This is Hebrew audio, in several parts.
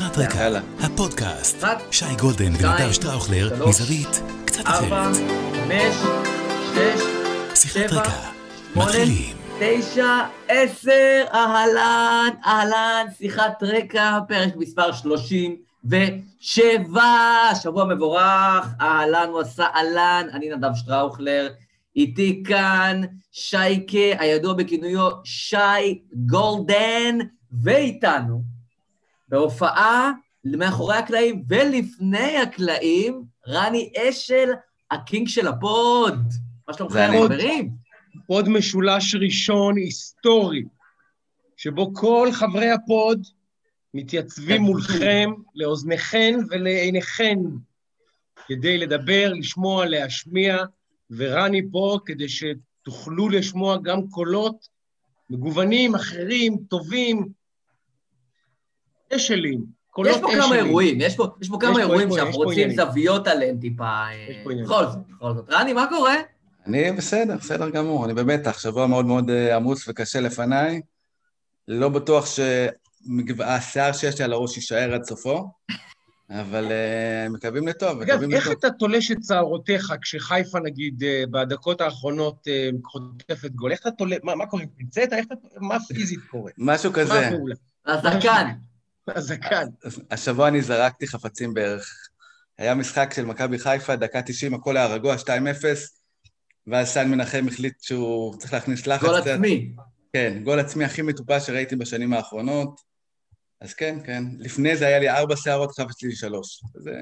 שיחת רקע. הפודקאסט. שי גולדן ונדב שטראוכלר, מזווית קצת ארבע, אחרת. שיחת רקע, מתחילים. תשע, עשר, אהלן, אהלן, שיחת רקע, פרק מספר 37, שבוע מבורך, אהלן ועשה אהלן, אני נדב שטראוכלר, איתי כאן שייקה, הידוע בכינויו שי גולדן, ואיתנו, בהופעה מאחורי הקלעים ולפני הקלעים, רני אשל, ה king של ה pod. מה שלומכם, אני. חברים? pod משולש ראשון היסטורי, שבו כל חברי ה pod מתייצבים מולכם, לאוזניכם ולעיניכם, כדי לדבר, לשמוע, להשמיע, ורני פה כדי שתוכלו לשמוע גם קולות מגוונים, אחרים, טובים, אשלים, יש פה. כמה אירועים, יש פה, יש פה כמה פה- אירועים יש פה- שאנחנו יש פה רוצים. זוויות עליהם טיפה. אה, יש פה עניינים. בכל זאת, בכל זאת. רני, מה קורה? אני בסדר, בסדר גמור, אני במתח, שבוע מאוד מאוד אה, עמוס וקשה לפניי. לא בטוח שהשיער שיש לי על הראש יישאר עד סופו, אבל אה, מקווים לטוב, אגב, מקווים איך לטוב. אתה תולש את שערותיך כשחיפה, נגיד, בדקות האחרונות חוטפת גול? איך אתה תולש, מה, מה קורה? פינצטה? איך אתה, מה פיזית קורה? משהו מה כזה. הפעולה? הזקן. הזקן. השבוע אני זרקתי חפצים בערך. היה משחק של מכבי חיפה, דקה 90, הכל היה רגוע, 2-0, ואז סן מנחם החליט שהוא צריך להכניס לחץ. גול קצת. עצמי. כן, גול עצמי הכי מטופש שראיתי בשנים האחרונות. אז כן, כן. לפני זה היה לי ארבע שערות, עכשיו יש לי שלוש. זה,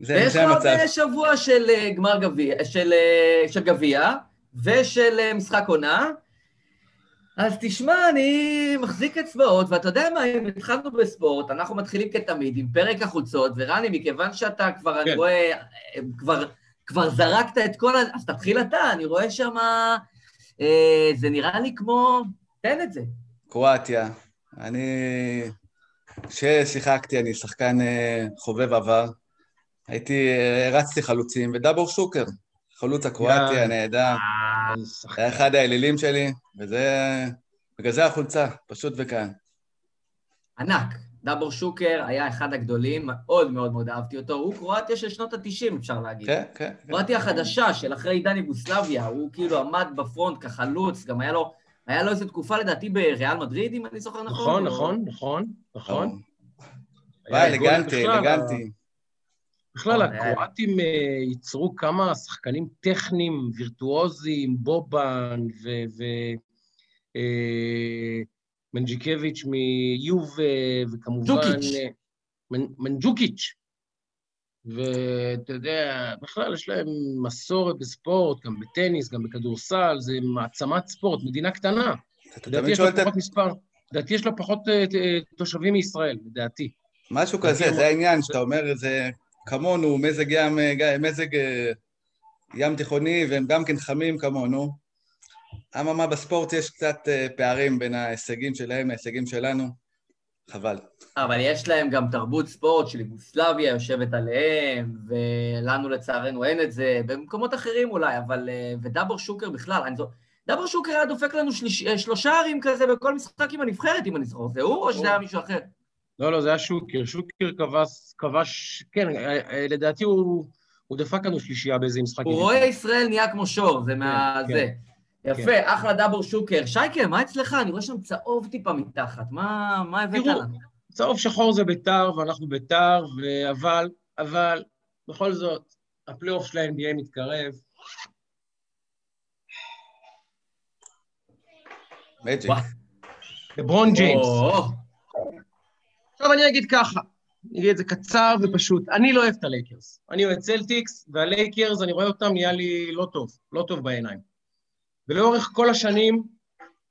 זה, ויש זה לך עוד המצב. אה, שבוע של אה, גמר גביע, של אה, של גביע, ושל אה, משחק עונה. אז תשמע, אני מחזיק אצבעות, ואתה יודע מה, אם התחלנו בספורט, אנחנו מתחילים כתמיד עם פרק החולצות, ורני, מכיוון שאתה כבר, אני כן. רואה, אה, כבר, כבר זרקת את כל ה... אז תתחיל אתה, אני רואה שם... אה, זה נראה לי כמו... תן את זה. קרואטיה. אני... כששיחקתי, אני שחקן אה, חובב עבר. הייתי, אה, הרצתי חלוצים, ודאבור שוקר, חלוץ הקרואטי. הנהדר. זה. היה אחד האלילים שלי, וזה... בגלל זה החולצה, פשוט וכאן. ענק. דאבור שוקר היה אחד הגדולים, מאוד מאוד מאוד אהבתי אותו. הוא קרואטיה של שנות ה-90, אפשר להגיד. כן, כן. כן. קרואטיה החדשה של אחרי עידן יוגוסלביה, הוא כאילו עמד בפרונט כחלוץ, גם היה לו, היה לו איזו תקופה לדעתי בריאל מדריד, אם אני זוכר נכון. נכון, נכון, נכון, נכון. וואי, אלגנטי, אלגנטי. בכלל, נכון, היה- הקרואטים אה, ייצרו כמה שחקנים טכניים, וירטואוזיים, בובן ו... אה, מנג'יקביץ' מיובה, וכמובן... ג'וקיץ'. אה, מנ- מנג'וקיץ'. ואתה יודע, בכלל יש להם מסורת בספורט, גם בטניס, גם בכדורסל, זה מעצמת ספורט, מדינה קטנה. לדעתי יש לה פחות מספר, לדעתי יש לה פחות אה, אה, תושבים מישראל, לדעתי. משהו כזה, זה העניין, שאתה אומר, זה כמונו, מזג ים, אה, מזג אה, ים תיכוני, והם גם כן חמים כמונו. אממה, בספורט יש קצת אה, פערים בין ההישגים שלהם להישגים שלנו. חבל. אבל יש להם גם תרבות ספורט של יוגוסלביה יושבת עליהם, ולנו לצערנו אין את זה, במקומות אחרים אולי, אבל... ודאבור שוקר בכלל, אני זוכר... דאבור שוקר היה דופק לנו שליש, אה, שלושה ערים כזה בכל משחק עם הנבחרת, אם אני זוכר. זה הוא או שזה היה מישהו אחר? לא, לא, זה היה שוקר. שוקר כבש, כבש, כן, אה, אה, לדעתי הוא, הוא דפק לנו שלישייה באיזה משחק. הוא רואה ישראל נהיה כמו שור, זה מה... כן. זה. יפה, אחלה דאבור שוקר. שייקה, מה אצלך? אני רואה שם צהוב טיפה מתחת. מה מה הבאת תראו, לנו? צהוב שחור זה ביתר, ואנחנו ביתר, ו- אבל, אבל, בכל זאת, הפלייאוף של ה-NBA מתקרב. מג'יק. לברון ג'יימס. עכשיו אני אגיד ככה, אני אגיד את זה קצר ופשוט. אני לא אוהב את הלייקרס. אני אוהד צלטיקס, והלייקרס, אני רואה אותם, נהיה לי לא טוב, לא טוב בעיניים. ולאורך כל השנים,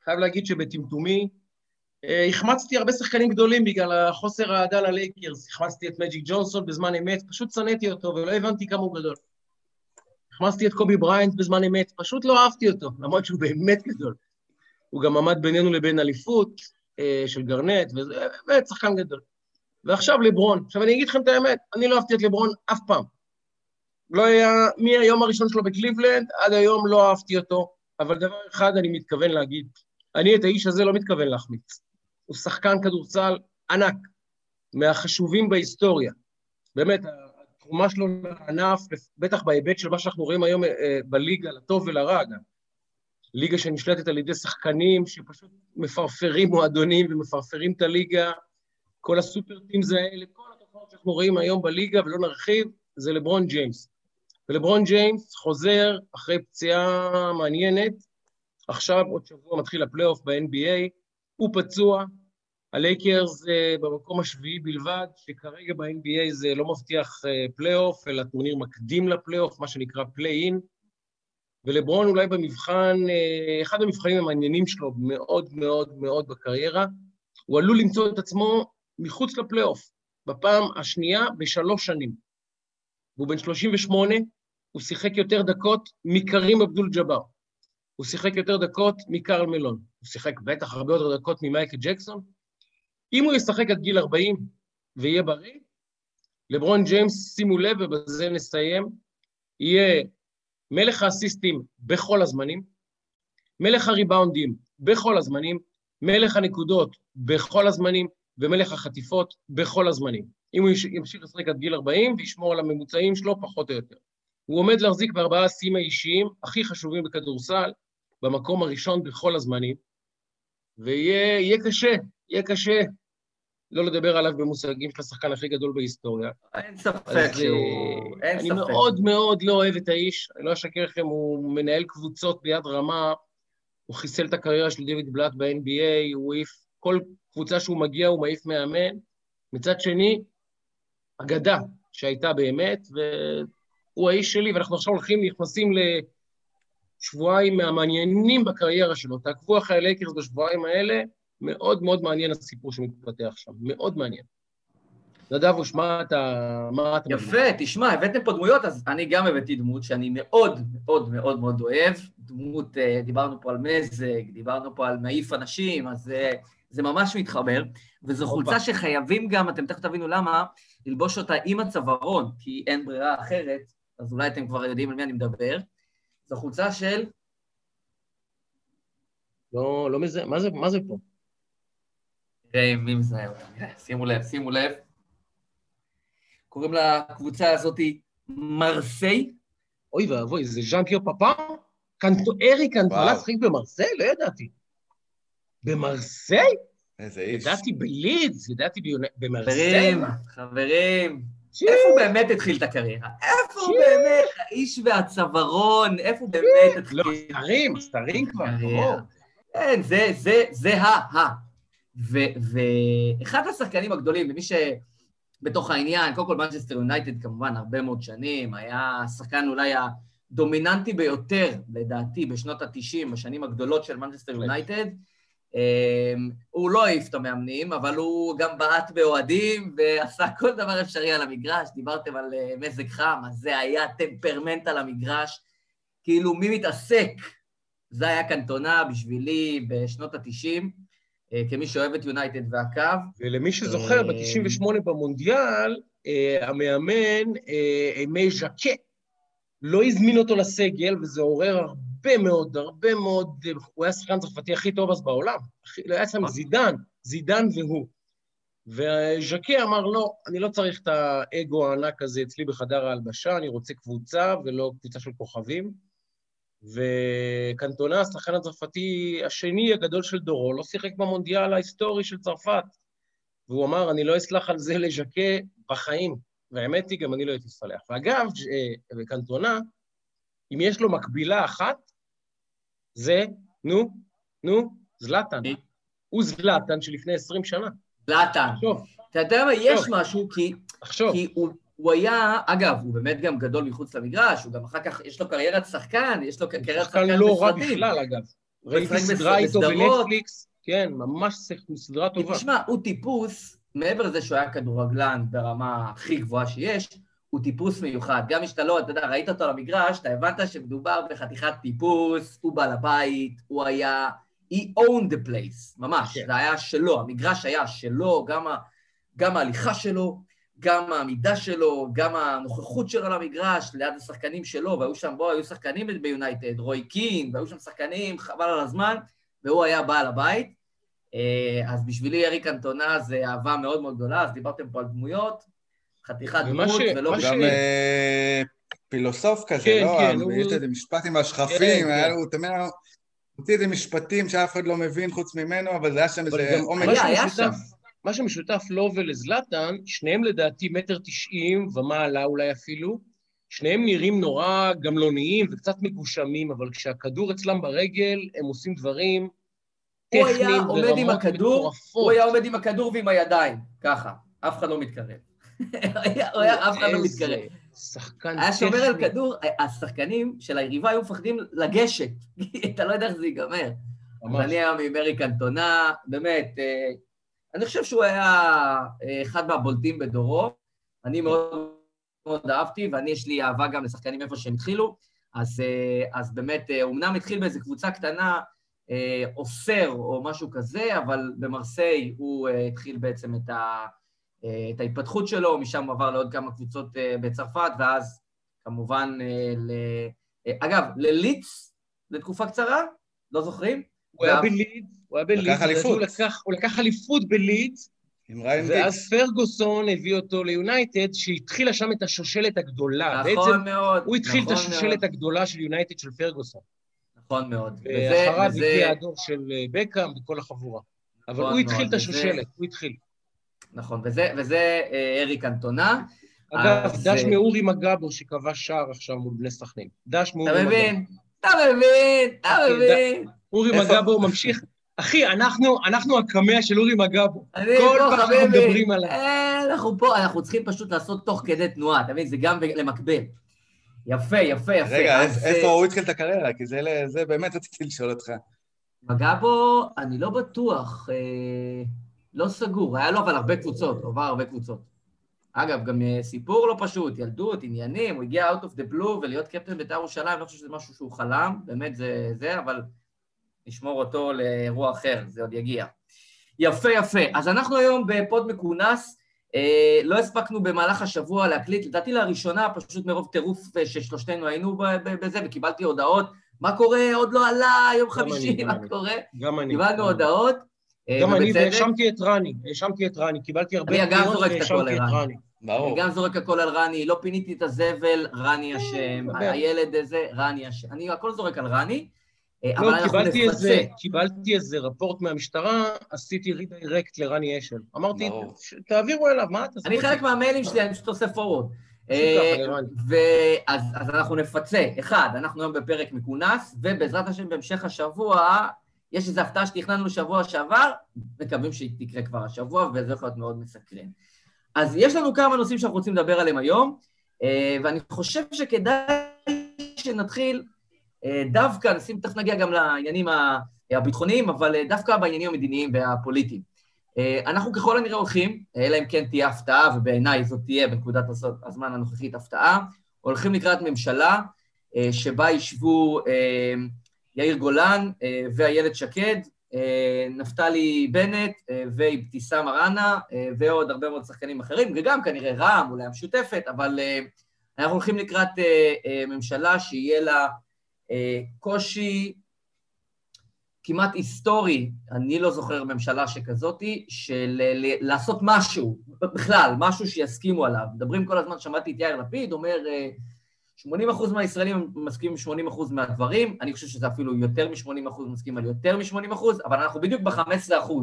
חייב להגיד שבטמטומי, אה, החמצתי הרבה שחקנים גדולים בגלל החוסר האהדה ללייקרס. החמצתי את מג'יק ג'ונסון בזמן אמת, פשוט שנאתי אותו ולא הבנתי כמה הוא גדול. החמצתי את קובי בריינט בזמן אמת, פשוט לא אהבתי אותו, למרות שהוא באמת גדול. הוא גם עמד בינינו לבין אליפות של גארנט, וזה באמת שחקן גדול. ועכשיו לברון. עכשיו אני אגיד לכם את האמת, אני לא אהבתי את לברון אף פעם. לא היה, מהיום הראשון שלו בקליבלנד, עד היום לא אהבתי אותו, אבל דבר אחד אני מתכוון להגיד, אני את האיש הזה לא מתכוון להחמיץ. הוא שחקן כדורסל ענק. מהחשובים בהיסטוריה. באמת, התרומה שלו לענף, בטח בהיבט של מה שאנחנו רואים היום אה, בליגה, לטוב ולרע גם. ליגה שנשלטת על ידי שחקנים שפשוט מפרפרים מועדונים ומפרפרים את הליגה, כל ה super teams האלה, כל התופעות שאנחנו רואים היום בליגה, ולא נרחיב, זה לברון ג'יימס. ולברון ג'יימס חוזר אחרי פציעה מעניינת, עכשיו עוד שבוע מתחיל הפלייאוף ב-NBA, הוא פצוע, הלייקרס uh, במקום השביעי בלבד, שכרגע ב-NBA זה לא מבטיח uh, פלייאוף, אלא טורניר מקדים לפלייאוף, מה שנקרא play-in. ולברון אולי במבחן, uh, אחד המבחנים המעניינים שלו מאוד מאוד מאוד בקריירה, הוא עלול למצוא את עצמו מחוץ לפלייאוף, בפעם השנייה בשלוש שנים. והוא בן 38, הוא שיחק יותר דקות מקרים אבדול ג'אבר. הוא שיחק יותר דקות מקרל מלון. הוא שיחק בטח הרבה יותר דקות ממייקל ג'קסון. אם הוא ישחק עד גיל 40 ויהיה בריא, לברון ג'יימס, שימו לב, ובזה נסיים, יהיה מלך האסיסטים בכל הזמנים, מלך הריבאונדים בכל הזמנים, מלך הנקודות בכל הזמנים, ומלך החטיפות בכל הזמנים. אם הוא ימשיך לשחק עד גיל 40 וישמור על הממוצעים שלו פחות או יותר. הוא עומד להחזיק בארבעה השיאים האישיים הכי חשובים בכדורסל, במקום הראשון בכל הזמנים, ויהיה קשה, יהיה קשה לא לדבר עליו במושגים של השחקן הכי גדול בהיסטוריה. אין ספק שהוא... אין אני ספק. מאוד מאוד לא אוהב את האיש, אני לא אשקר לכם, הוא מנהל קבוצות ביד רמה, הוא חיסל את הקריירה של דיוויד בלאט ב-NBA, הוא העיף, כל קבוצה שהוא מגיע הוא מעיף מאמן. מצד שני, אגדה שהייתה באמת, והוא האיש שלי, ואנחנו עכשיו הולכים, נכנסים לשבועיים מהמעניינים בקריירה שלו. תעקבו אחרי הלייקרס בשבועיים האלה, מאוד מאוד מעניין הסיפור שמתפתח שם, מאוד מעניין. נדבוש, מה אתה... מה אתה... יפה, תשמע, הבאתם פה דמויות, אז אני גם הבאתי דמות שאני מאוד מאוד מאוד מאוד אוהב. דמות, אה, דיברנו פה על מזג, דיברנו פה על מעיף אנשים, אז אה, זה ממש מתחבר. וזו אופה. חולצה שחייבים גם, אתם תכף תבינו למה, ללבוש אותה עם הצווארון, כי אין ברירה אחרת, אז אולי אתם כבר יודעים על מי אני מדבר. זו חולצה של... לא, לא מזה, מה זה, מה זה פה? נראה מי מזהה אותה. שימו לב, שימו לב. קוראים לקבוצה הזאתי מרסיי. אוי ואבוי, זה ז'אן פייר פאפה? קנטו, ארי קנטונה. שחק במרסיי? לא ידעתי. במרסיי? איזה איש. ידעתי בלידס, ידעתי במרסיי. חברים, חברים, איפה הוא באמת התחיל את הקריירה? איפה הוא. באמת, האיש והצווארון, איפה הוא באמת התחיל? לא, סתרים, סתרים כבר. ברור. כן, זה, זה, זה ה, ה. ו- ואחד השחקנים הגדולים, למי שבתוך העניין, קודם כל מנצ'סטר יונייטד כמובן הרבה מאוד שנים, היה השחקן אולי הדומיננטי ביותר, לדעתי, בשנות ה-90, בשנים הגדולות של מנצ'סטר יונייטד. אמ, הוא לא העיף את המאמנים, אבל הוא גם בעט באוהדים ועשה כל דבר אפשרי על המגרש. דיברתם על אה, מזג חם, אז זה היה טמפרמנט על המגרש. כאילו, מי מתעסק? זה היה קנטונה בשבילי בשנות ה-90, כמי שאוהב את יונייטד והכול. ולמי שזוכר, אה, ב-98 במונדיאל, אה, המאמן, אה, מי ז'קה, לא הזמין אותו לסגל, וזה עורר הרבה מאוד, הרבה מאוד, אה, הוא היה השחקן הצרפתי הכי טוב אז בעולם. הכי- היה שם זידן, זידן והוא. וז'קה אמר, לא, אני לא צריך את האגו הענק הזה אצלי בחדר ההלבשה, אני רוצה קבוצה ולא קבוצה של כוכבים. וקנטונה, השחקן הצרפתי השני הגדול של דורו, לא שיחק במונדיאל ההיסטורי של צרפת. והוא אמר, אני לא אסלח על זה לז'קה בחיים. והאמת היא, גם אני לא הייתי סלח. ואגב, אה, קנטונה, אם יש לו מקבילה אחת, זה, נו, נו, זלאטן. מי? הוא זלאטן שלפני 20 שנה. זלאטן. תחשוב, אתה יודע מה, יש. משהו, כי, תחשוב. כי הוא, הוא היה, אגב, הוא באמת גם גדול מחוץ למגרש, הוא גם אחר כך, יש לו קריירת שחקן, יש לו קריירת שחקן שחקן לא רע בסרטים. בכלל, אגב. ראיתי סדרה איתו. בנטפליקס, כן, ממש סדרה טובה. תשמע, הוא טיפוס, מעבר לזה שהוא היה כדורגלן ברמה הכי גבוהה שיש, הוא טיפוס מיוחד. גם כשאתה לא, אתה יודע, ראית אותו על המגרש, אתה הבנת שמדובר בחתיכת טיפוס, הוא בעל הבית, הוא היה... he owned the place, ממש. כן. זה היה שלו, המגרש היה שלו, גם, ה, גם ההליכה שלו, גם העמידה שלו, גם הנוכחות שלו על המגרש, ליד השחקנים שלו, והיו שם, בוא, היו שחקנים ביונייטד, רוי קין, והיו שם שחקנים, חבל על הזמן, והוא היה בעל הבית. אה, אז בשבילי אריק אנטונה זה אהבה מאוד מאוד גדולה, אז דיברתם פה על דמויות, חתיכת דמות, ש- ולא מה בשביל... גם אה, פילוסוף כזה, כן, לא? כן, יש הוא- איזה משפט עם השכפים, כן, היה כן. לו, הוא תמיד היה- הוציא איזה משפטים שאף אחד לא מבין חוץ ממנו, אבל זה היה שם איזה עומק. היה, שמשותף, מה שמשותף לו ולזלאטן, שניהם לדעתי מטר תשעים ומעלה אולי אפילו, שניהם נראים נורא גמלוניים וקצת מגושמים, אבל כשהכדור אצלם ברגל, הם עושים דברים הוא היה טכניים עומד עם ברמות הכדור, מטורפות. הוא היה עומד עם הכדור ועם הידיים, ככה, אף אחד לא מתקרב. הוא היה- אף אחד לא מתקרב. שחקן היה שומר על טכני. כדור, השחקנים של היריבה היו מפחדים לגשת, אתה לא יודע איך זה ייגמר. ממש. אני היום עם אריק אנטונה, באמת, אה, אני חושב שהוא היה אה, אחד מהבולטים בדורו. אני מאוד מאוד אהבתי, ואני, יש לי אהבה גם לשחקנים איפה שהם התחילו. אז, אה, אז באמת, אה, אומנם התחיל באיזו קבוצה קטנה, אה, אוסר או משהו כזה, אבל במרסיי הוא אה, התחיל בעצם את, ה, אה, את ההתפתחות שלו, משם הוא עבר לעוד כמה קבוצות אה, בצרפת, ואז כמובן, אה, ל... אה, אגב, לליץ, לתקופה קצרה, לא זוכרים? הוא היה בלידס, הוא היה בלידס, לקח אליפות. הוא לקח- הוא לקח אליפות בלידס, עם ריין ואז. פרגוסון הביא אותו ליונייטד, שהתחילה שם את השושלת הגדולה. בעצם נכון מאוד. הוא התחיל את נכון השושלת מאוד, הגדולה של יונייטד של פרגוסון. נכון מאוד. וזה- ואחריו וזה- הגיע הדור של אה, בקאם וכל החבורה. אבל נכון הוא התחיל מאוד, את וזה- השושלת, הוא התחיל. נכון, וזה וזה, אה, אריק אנטונה. אגב, אז, דש אה, מאורי מגבו שכבש שער עכשיו מול בני סכנין. דש מאורי אתה מגבו. מבין? אתה מבין? אתה אחי, מבין? אורי מגבו ממשיך. אחי, אנחנו אנחנו הקמע של אורי מגבו. אני כל פעם אנחנו. מדברים עליו. אה, אנחנו פה, אנחנו צריכים פשוט לעשות תוך כדי תנועה, אתה מבין? זה גם למקבל. יפה, יפה, יפה. רגע, אז, איפ- אה, איפה הוא התחיל את הקריירה? כי זה זה באמת רציתי לשאול אותך. פגע בו, אני לא בטוח, אה, לא סגור, היה לו אבל הרבה קבוצות, הוא עבר הרבה קבוצות. אגב, גם אה, סיפור לא פשוט, ילדות, עניינים, הוא הגיע out of the blue ולהיות קפטן בית"ר ירושלים, אני לא חושב שזה משהו שהוא חלם, באמת זה זה, אבל נשמור אותו לאירוע אחר, זה עוד יגיע. יפה, יפה. אז אנחנו היום בפוד מכונס, אה, לא הספקנו במהלך השבוע להקליט, לדעתי לראשונה, פשוט מרוב טירוף אה, ששלושתנו היינו בזה, וקיבלתי הודעות, מה קורה, עוד לא עלה, יום גם אני, חמישי, גם מה אני. קורה? גם אני. קיבלנו הודעות, אה, גם אני. והאשמתי את רני, האשמתי את רני, קיבלתי הרבה אני גם פניות זורק את הכל והאשמתי את. רני. ברור. אני גם זורק הכל על רני, לא פיניתי את הזבל, רני אשם, דבר. הילד הזה, רני אשם. אני הכל זורק על רני, אה, אבל לא, אנחנו קיבלתי נפצה. איזה, קיבלתי איזה רפורט מהמשטרה, עשיתי רידיירקט לרני אשל. אמרתי, תעבירו אליו, מה אתה... אני חלק מהמיילים שלי, אני פשוט עושה פורוורד. לרני. ואז אז אנחנו נפצה. אחד, אנחנו היום בפרק מכונס, ובעזרת השם בהמשך השבוע, יש איזו הפתעה שתכננו לשבוע שעבר, מקווים שהיא תקרה כבר השבוע, וזה יכול להיות מאוד מסקרן. אז יש לנו כמה נושאים שאנחנו רוצים לדבר עליהם היום, אה, ואני חושב שכדאי שנתחיל אה, דווקא, נשים, תכף נגיע גם לעניינים הביטחוניים, אבל אה, דווקא בעניינים המדיניים והפוליטיים. אה, אנחנו ככל הנראה הולכים, אלא אם כן תהיה הפתעה, ובעיניי זאת תהיה בנקודת הזמן הנוכחית הפתעה, הולכים לקראת ממשלה אה, שבה ישבו אה, יאיר גולן אה, ואיילת שקד, אה, נפתלי בנט אה, ואבתיסאם מראענה אה, ועוד הרבה מאוד שחקנים אחרים, וגם כנראה רע"מ, אולי המשותפת, אבל אה, אנחנו הולכים לקראת אה, אה, ממשלה שיהיה לה אה, קושי כמעט היסטורי, אני לא זוכר ממשלה שכזאתי, של ל- לעשות משהו, בכלל, משהו שיסכימו עליו. מדברים כל הזמן, שמעתי את יאיר לפיד, אומר, אה, 80% מהישראלים מסכימים עם 80% מהדברים, אני חושב שזה אפילו יותר מ-80% מסכים על יותר מ-80%, אבל אנחנו בדיוק ב-15%.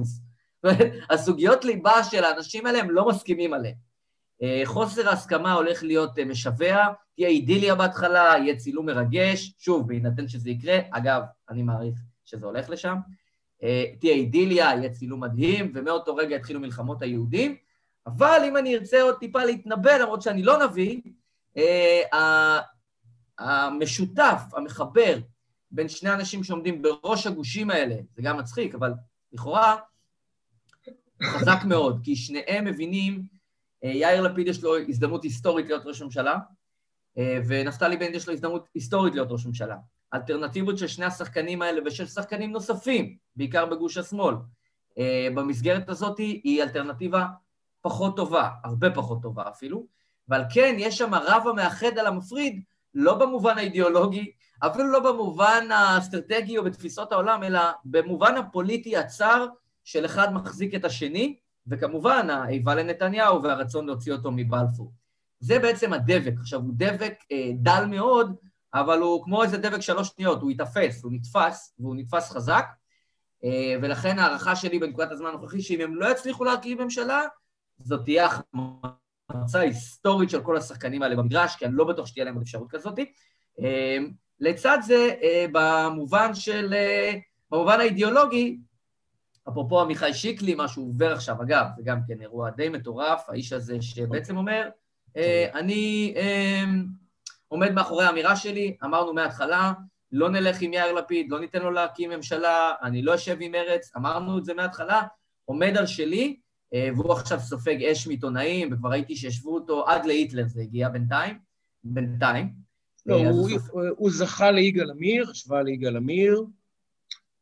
הסוגיות ליבה של האנשים האלה, הם לא מסכימים עליהן. אה, חוסר ההסכמה הולך להיות אה, משווע, תהיה אידיליה בהתחלה, יהיה צילום מרגש, שוב, בהינתן שזה יקרה, אגב, אני מעריך שזה הולך לשם, אה, תהיה אידיליה, יהיה צילום מדהים, ומאותו רגע יתחילו מלחמות היהודים, אבל אם אני ארצה עוד טיפה להתנבא, למרות שאני לא נביא, המשותף, המחבר, בין שני אנשים שעומדים בראש הגושים האלה, זה גם מצחיק, אבל לכאורה, חזק מאוד, כי שניהם מבינים, יאיר לפיד יש לו הזדמנות היסטורית להיות ראש ממשלה, אה, ונפתלי בנט יש לו הזדמנות היסטורית להיות ראש ממשלה. אלטרנטיבות של שני השחקנים האלה ושל שחקנים נוספים, בעיקר בגוש השמאל, אה, במסגרת הזאת היא אלטרנטיבה פחות טובה, הרבה פחות טובה אפילו, ועל כן יש שם רב המאחד על המפריד, לא במובן האידיאולוגי, אפילו לא במובן האסטרטגי או בתפיסות העולם, אלא במובן הפוליטי הצר של אחד מחזיק את השני, וכמובן האיבה לנתניהו והרצון להוציא אותו מבלפור. זה בעצם הדבק. עכשיו, הוא דבק אה, דל מאוד, אבל הוא כמו איזה דבק שלוש שניות, הוא ייתפס, הוא נתפס, והוא נתפס חזק, אה, ולכן ההערכה שלי בנקודת הזמן הנוכחי, שאם הם לא יצליחו להרכיב ממשלה, זאת תהיה החמצה היסטורית של כל השחקנים האלה במגרש, כי אני לא בטוח שתהיה להם אפשרות כזאת. אה, לצד זה, אה, במובן של, במובן האידיאולוגי, אפרופו עמיחי שיקלי, מה שהוא עובר עכשיו, אגב, זה גם כן אירוע די מטורף, האיש הזה שבעצם אומר, אני עומד מאחורי האמירה שלי, אמרנו מההתחלה, לא נלך עם יאיר לפיד, לא ניתן לו להקים ממשלה, אני לא אשב עם מרץ, אמרנו את זה מההתחלה, עומד על שלי, אה, והוא עכשיו סופג אש מעיתונאים, וכבר ראיתי שישבו אותו עד להיטלר, זה הגיע בינתיים, בינתיים. לא, אה, הוא, הוא, הוא זכה ליגאל עמיר, השווה ליגאל עמיר,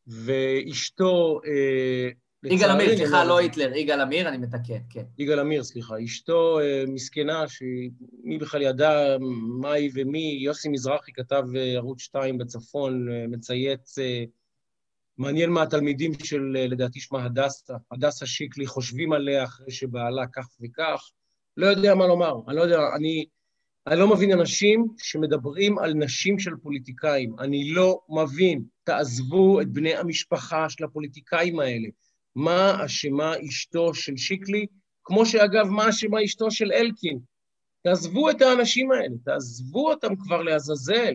ואשתו אה, יגאל עמיר, סליחה, לא היטלר, יגאל עמיר, אני מתקן, כן. יגאל עמיר, סליחה. אשתו אה, מסכנה, שמי בכלל ידע מה היא ומי, יוסי מזרחי כתב אה, ערוץ 2 בצפון, מצייץ, מעניין מה התלמידים של, לדעתי שמה הדסה, הדסה שיקלי, חושבים עליה אחרי שבעלה כך וכך. לא יודע מה לומר, אני לא יודע, אני, אני לא מבין אנשים שמדברים על נשים של פוליטיקאים. אני לא מבין. תעזבו את בני המשפחה של הפוליטיקאים האלה. מה אשמה אשתו של שיקלי, כמו שאגב, מה אשמה אשתו של אלקין. תעזבו את האנשים האלה, תעזבו אותם כבר לעזאזל.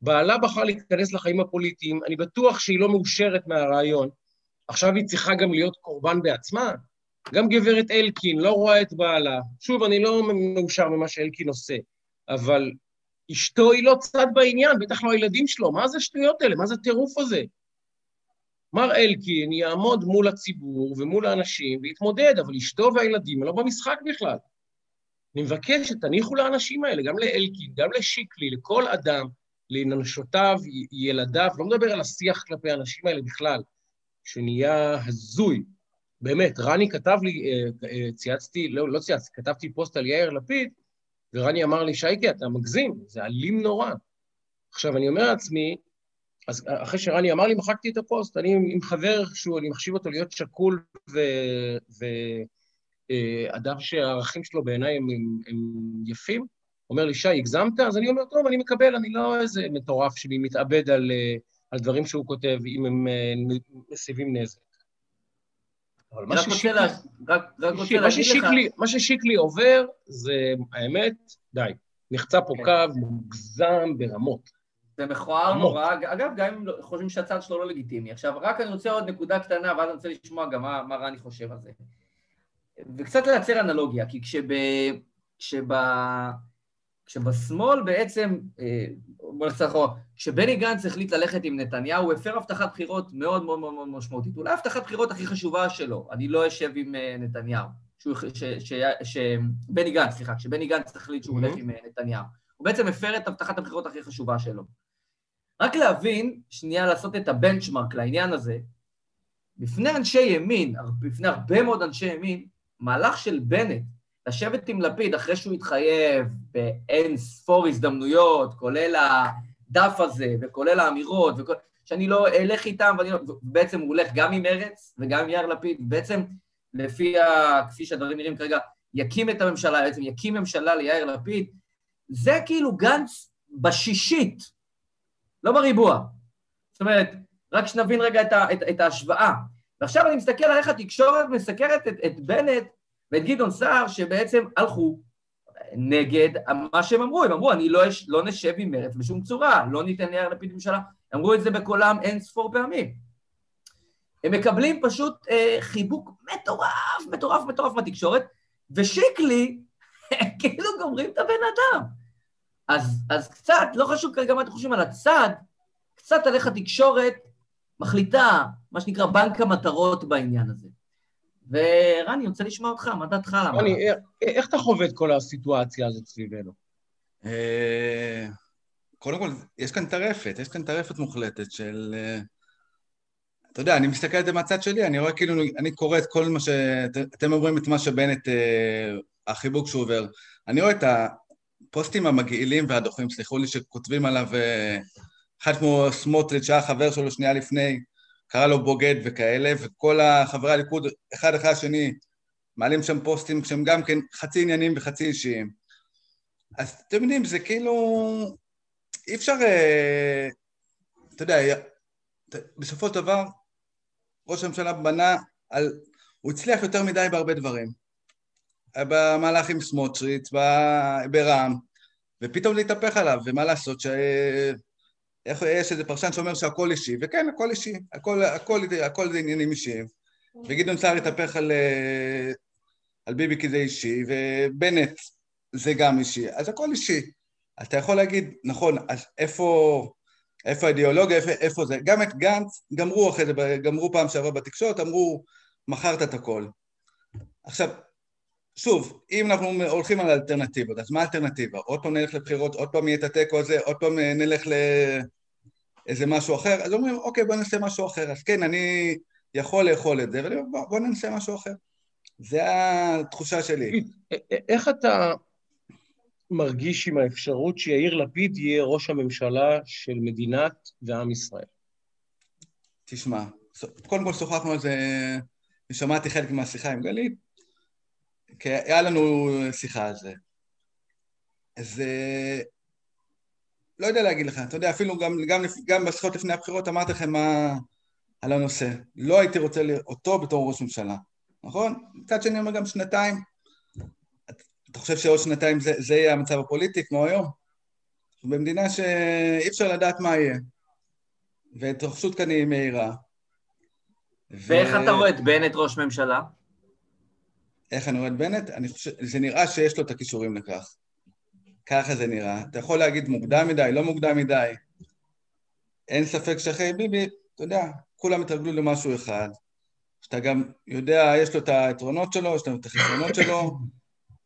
בעלה בחר להיכנס לחיים הפוליטיים, אני בטוח שהיא לא מאושרת מהרעיון. עכשיו היא צריכה גם להיות קורבן בעצמה. גם גברת אלקין לא רואה את בעלה. שוב, אני לא מאושר ממה שאלקין עושה, אבל אשתו היא לא צד בעניין, בטח לא הילדים שלו. מה זה השטויות האלה? מה זה הטירוף הזה? מר אלקין יעמוד מול הציבור ומול האנשים ויתמודד, אבל אשתו והילדים לא במשחק בכלל. אני מבקש שתניחו לאנשים האלה, גם לאלקין, גם לשיקלי, לכל אדם, לנשותיו, ילדיו, לא מדבר על השיח כלפי האנשים האלה בכלל, שנהיה הזוי. באמת, רני כתב לי, אה, אה, צייצתי, לא, לא צייצתי, כתבתי פוסט על יאיר לפיד, ורני אמר לי, שייקי, אתה מגזים, זה אלים נורא. עכשיו, אני אומר לעצמי, אז אחרי שרני אמר לי, מחקתי את הפוסט. אני עם חבר איכשהו, אני מחשיב אותו להיות שקול ואדם אה, שהערכים שלו בעיניי הם, הם, הם יפים. אומר לי, שי, הגזמת? אז אני אומר, טוב, אני מקבל, אני לא איזה מטורף שלי מתאבד על, אה, על דברים שהוא כותב, אם הם אה, מסיבים נזק. אבל מה ששיקלי, לה... רק, רק רוצה מה, ששיקלי, לך... מה ששיקלי עובר, זה, האמת, די. נחצה פה כן. קו מוגזם ברמות. זה מכוער נורא, אגב, גם אם לא- חושבים שהצד שלו לא לגיטימי. עכשיו, רק אני רוצה עוד נקודה קטנה, ואז אני רוצה לשמוע גם מה, מה רני חושב על זה. וקצת לייצר אנלוגיה, כי כשב, כשב, כשבשמאל בעצם, אה, בוא נלך אחורה, כשבני גנץ החליט ללכת עם נתניהו, הוא הפר הבטחת בחירות מאוד מאוד מאוד משמעותית. אולי הבטחת בחירות הכי חשובה שלו, אני לא אשב עם אה, נתניהו. שבני גנץ, סליחה, כשבני גנץ החליט שהוא הולך עם אה, נתניהו. הוא בעצם הפר את הבטחת הבחירות הכי חשובה שלו. רק להבין, שנייה לעשות את הבנצ'מרק לעניין הזה, בפני אנשי ימין, בפני הרבה מאוד אנשי ימין, מהלך של בנט, לשבת עם לפיד אחרי שהוא התחייב באין ספור הזדמנויות, כולל הדף הזה וכולל האמירות, וכל, שאני לא אלך איתם, ואני לא, ובעצם הוא הולך גם עם מרץ וגם עם יאיר לפיד, בעצם לפי, ה, כפי שהדברים נראים כרגע, יקים את הממשלה, בעצם יקים ממשלה ליאיר לפיד, זה כאילו גנץ בשישית, לא בריבוע. זאת אומרת, רק שנבין רגע את, ה, את, את ההשוואה. ועכשיו אני מסתכל על איך התקשורת מסקרת את, את בנט ואת גדעון סער, שבעצם הלכו נגד מה שהם אמרו. הם אמרו, אני לא, לא נשב עם מרץ בשום צורה, לא ניתן ליאיר לפיד ממשלה. אמרו את זה בקולם אין ספור פעמים. הם מקבלים פשוט אה, חיבוק מטורף, מטורף, מטורף מהתקשורת, ושיקלי, כאילו גומרים את הבן אדם. אז, אז קצת, לא חשוב כרגע מה אתם חושבים על הצד, קצת על איך התקשורת מחליטה, מה שנקרא בנק המטרות בעניין הזה. ורני, אני רוצה לשמוע אותך, מה דעתך על המהלך? רני, איך אתה חווה את כל הסיטואציה הזאת סביבנו? אה, קודם כל, יש כאן טרפת, יש כאן טרפת מוחלטת של... אה, אתה יודע, אני מסתכל על זה מהצד שלי, אני רואה כאילו, אני קורא את כל מה ש... אתם אומרים את מה שבנט, אה, החיבוק שהוא עובר. אני רואה את הפוסטים המגעילים והדוחים, סליחו לי, שכותבים עליו, אחד כמו סמוטריץ', שהיה חבר שלו שנייה לפני, קרא לו בוגד וכאלה, וכל החברי הליכוד, אחד אחרי השני, מעלים שם פוסטים שהם גם כן חצי עניינים וחצי אישיים. אז אתם יודעים, זה כאילו... אי אפשר... אה, אתה יודע, בסופו של דבר, ראש הממשלה בנה על... הוא הצליח יותר מדי בהרבה דברים. במהלך עם סמוטריץ', ברע"מ, ופתאום זה התהפך עליו, ומה לעשות ש... איך, יש איזה פרשן שאומר שהכל אישי, וכן, הכל אישי, הכל, הכל, הכל זה עניינים אישיים. וגדעון סער התהפך על, אה, על ביבי כי זה אישי, ובנט זה גם אישי, אז הכל אישי. אתה יכול להגיד, נכון, אז איפה, איפה האידיאולוגיה, איפה, איפה זה? גם את גנץ גמרו אחרי זה, גמרו פעם שעברה בתקשורת, אמרו, מכרת את הכל. עכשיו, שוב, אם אנחנו הולכים על אלטרנטיבות, אז מה האלטרנטיבה? עוד פעם נלך לבחירות, עוד פעם יהיה את התיקו הזה, עוד פעם אה, נלך לאיזה משהו אחר, אז אומרים, אוקיי, בוא נעשה משהו אחר. אז כן, אני יכול לאכול את זה, ואני אומר, בוא, בוא ננסה משהו אחר. זה התחושה שלי. איך אתה מרגיש עם האפשרות שיאיר לפיד יהיה ראש הממשלה של מדינת ועם ישראל? תשמע, קודם כל שוחחנו על זה, ושמעתי חלק מהשיחה עם גלית, כי היה לנו שיחה על זה. אז אה, לא יודע להגיד לך, אתה יודע, אפילו גם, גם, גם בשיחות לפני הבחירות אמרתי לכם מה על הנושא. לא הייתי רוצה אותו בתור ראש ממשלה, נכון? מצד שני אומר גם שנתיים. אתה חושב שעוד שנתיים זה, זה יהיה המצב הפוליטי כמו היום? במדינה שאי אפשר לדעת מה יהיה. והתרחשות כאן היא מהירה. ואיך ו... אתה רואה את בנט ראש ממשלה? איך אני רואה את בנט? אני חושב, זה נראה שיש לו את הכישורים לכך. ככה זה נראה. אתה יכול להגיד מוקדם מדי, לא מוקדם מדי. אין ספק שאחרי ביבי, אתה יודע, כולם התרגלו למשהו אחד. שאתה גם יודע, יש לו את היתרונות שלו, יש לו את החסרונות שלו.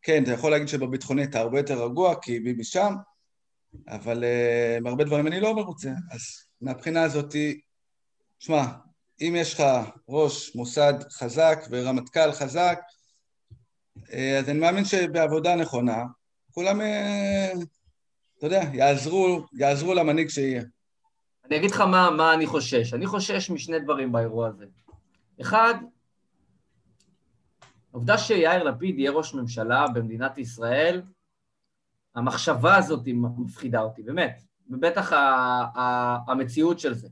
כן, אתה יכול להגיד שבביטחוני אתה הרבה יותר רגוע, כי ביבי שם, אבל uh, בהרבה דברים אני לא מרוצה. אז מהבחינה הזאת, שמע, אם יש לך ראש מוסד חזק ורמטכ"ל חזק, אה, אז אני מאמין שבעבודה נכונה, כולם, אה, אתה יודע, יעזרו, יעזרו למנהיג שיהיה. אני אגיד לך מה, מה אני חושש. אני חושש משני דברים באירוע הזה. אחד, העובדה שיאיר לפיד יהיה ראש ממשלה במדינת ישראל, המחשבה הזאת מפחידה אותי, באמת, ובטח המציאות של זה.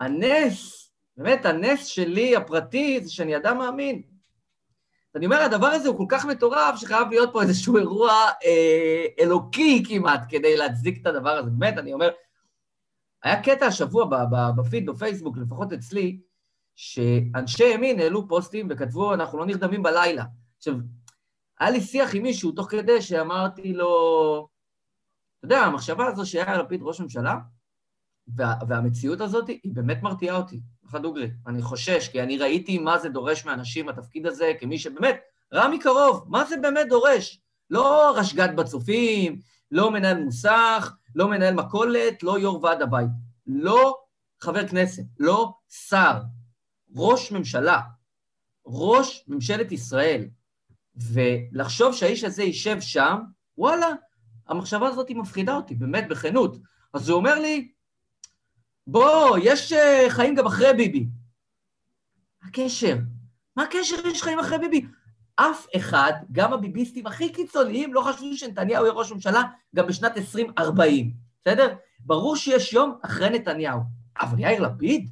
הנס, באמת, הנס שלי הפרטי זה שאני אדם מאמין. אני אומר, הדבר הזה הוא כל כך מטורף, שחייב להיות פה איזשהו אירוע אה, אלוקי כמעט כדי להצדיק את הדבר הזה. באמת, אני אומר, היה קטע השבוע בפיד, בפייסבוק, לפחות אצלי, שאנשי ימין העלו פוסטים וכתבו, אנחנו לא נרדמים בלילה. עכשיו, היה לי שיח עם מישהו תוך כדי שאמרתי לו, אתה יודע, המחשבה הזו שהיה לפיד ראש ממשלה, וה, והמציאות הזאת היא באמת מרתיעה אותי. לך דוגרי, אני חושש, כי אני ראיתי מה זה דורש מאנשים, התפקיד הזה, כמי שבאמת ראה מקרוב, מה זה באמת דורש? לא רשג"ד בצופים, לא מנהל מוסך, לא מנהל מכולת, לא יו"ר ועד הבית. לא חבר כנסת, לא שר, ראש ממשלה, ראש ממשלת ישראל. ולחשוב שהאיש הזה יישב שם, וואלה, המחשבה הזאת מפחידה אותי, באמת, בכנות. אז הוא אומר לי, בוא, יש uh, חיים גם אחרי ביבי. הקשר? מה הקשר יש חיים אחרי ביבי? אף אחד, גם הביביסטים הכי קיצוניים, לא חשבו שנתניהו יהיה ראש ממשלה גם בשנת 2040, בסדר? ברור שיש יום אחרי נתניהו. אבל יאיר לפיד?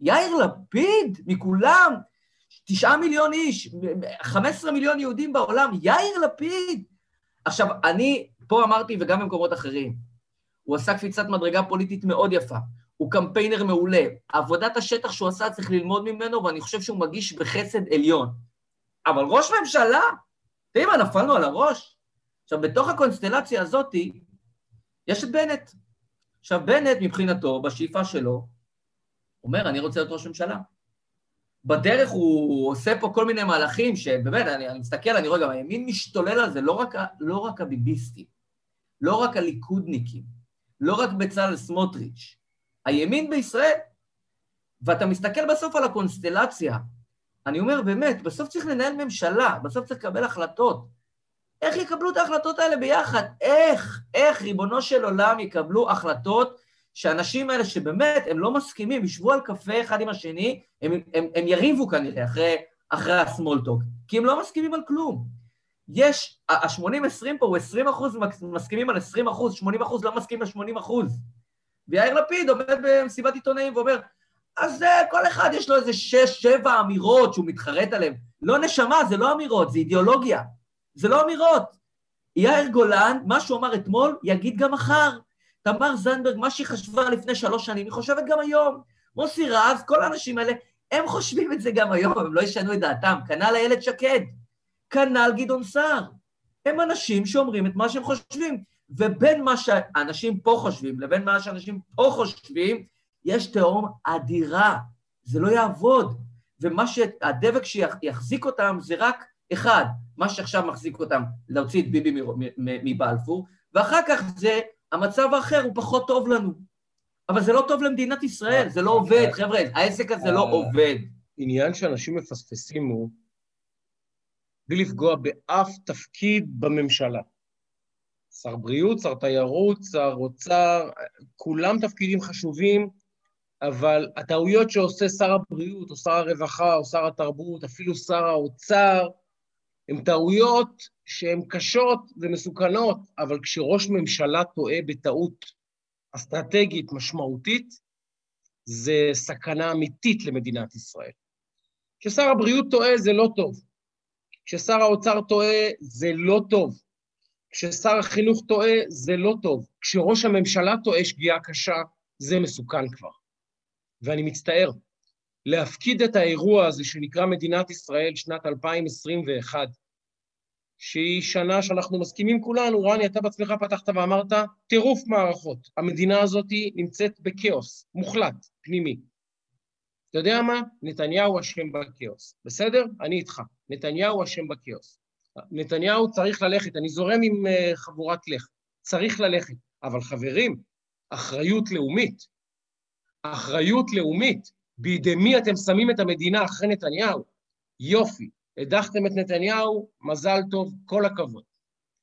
יאיר לפיד, מכולם, תשעה מיליון איש, 15 מיליון יהודים בעולם, יאיר לפיד. עכשיו, אני פה אמרתי, וגם במקומות אחרים, הוא עשה קפיצת מדרגה פוליטית מאוד יפה. הוא קמפיינר מעולה. עבודת השטח שהוא עשה צריך ללמוד ממנו, ואני חושב שהוא מגיש בחסד עליון. אבל ראש ממשלה? יודע מה, נפלנו על הראש? עכשיו, בתוך הקונסטלציה הזאת, יש את בנט. עכשיו, בנט, מבחינתו, בשאיפה שלו, אומר, אני רוצה להיות ראש ממשלה. בדרך הוא עושה פה כל מיני מהלכים שבאמת, אני, אני מסתכל, אני רואה גם הימין משתולל על זה, לא רק, לא רק הביביסטים, לא רק הליכודניקים, לא רק בצלאל סמוטריץ', הימין בישראל. ואתה מסתכל בסוף על הקונסטלציה. אני אומר, באמת, בסוף צריך לנהל ממשלה, בסוף צריך לקבל החלטות. איך יקבלו את ההחלטות האלה ביחד? איך, איך, ריבונו של עולם, יקבלו החלטות שהאנשים האלה שבאמת, הם לא מסכימים, ישבו על קפה אחד עם השני, הם, הם, הם יריבו כנראה אחרי, אחרי הסמולטוק, כי הם לא מסכימים על כלום. יש, ה-80-20 פה הוא 20 אחוז מסכימים על 20 אחוז, 80 אחוז לא מסכימים על 80 אחוז. ויאיר לפיד עומד במסיבת עיתונאים ואומר, אז כל אחד יש לו איזה שש, שבע אמירות שהוא מתחרט עליהן. לא נשמה, זה לא אמירות, זה אידיאולוגיה. זה לא אמירות. יאיר גולן, מה שהוא אמר אתמול, יגיד גם מחר. תמר זנדברג, מה שהיא חשבה לפני שלוש שנים, היא חושבת גם היום. מוסי רז, כל האנשים האלה, הם חושבים את זה גם היום, הם לא ישנו את דעתם. כנ"ל איילת שקד, כנ"ל גדעון סער. הם אנשים שאומרים את מה שהם חושבים. ובין מה שאנשים פה חושבים לבין מה שאנשים פה חושבים, יש תהום אדירה. זה לא יעבוד. ומה שהדבק שיחזיק אותם זה רק אחד, מה שעכשיו מחזיק אותם, להוציא את ביבי מבלפור, ואחר כך זה, המצב האחר הוא פחות טוב לנו. אבל זה לא טוב למדינת ישראל, זה לא עובד, חבר'ה, העסק הזה לא עובד. עניין שאנשים מפספסים הוא, בלי לפגוע באף תפקיד בממשלה. שר בריאות, שר תיירות, שר אוצר, כולם תפקידים חשובים, אבל הטעויות שעושה שר הבריאות, או שר הרווחה, או שר התרבות, אפילו שר האוצר, הן טעויות שהן קשות ומסוכנות, אבל כשראש ממשלה טועה בטעות אסטרטגית משמעותית, זה סכנה אמיתית למדינת ישראל. כששר הבריאות טועה זה לא טוב. כששר האוצר טועה זה לא טוב. כששר החינוך טועה זה לא טוב. כשראש הממשלה טועה שגיאה קשה, זה מסוכן כבר. ואני מצטער, להפקיד את האירוע הזה שנקרא מדינת ישראל שנת 2021, שהיא שנה שאנחנו מסכימים כולנו, רני, אתה בעצמך פתחת ואמרת, טירוף מערכות. המדינה הזאת נמצאת בכאוס מוחלט, פנימי. אתה יודע מה? נתניהו אשם בכאוס, בסדר? אני איתך. נתניהו אשם בכאוס. נתניהו צריך ללכת, אני זורם עם uh, חבורת לך, צריך ללכת. אבל חברים, אחריות לאומית. אחריות לאומית. בידי מי אתם שמים את המדינה אחרי נתניהו? יופי. הדחתם את נתניהו, מזל טוב, כל הכבוד.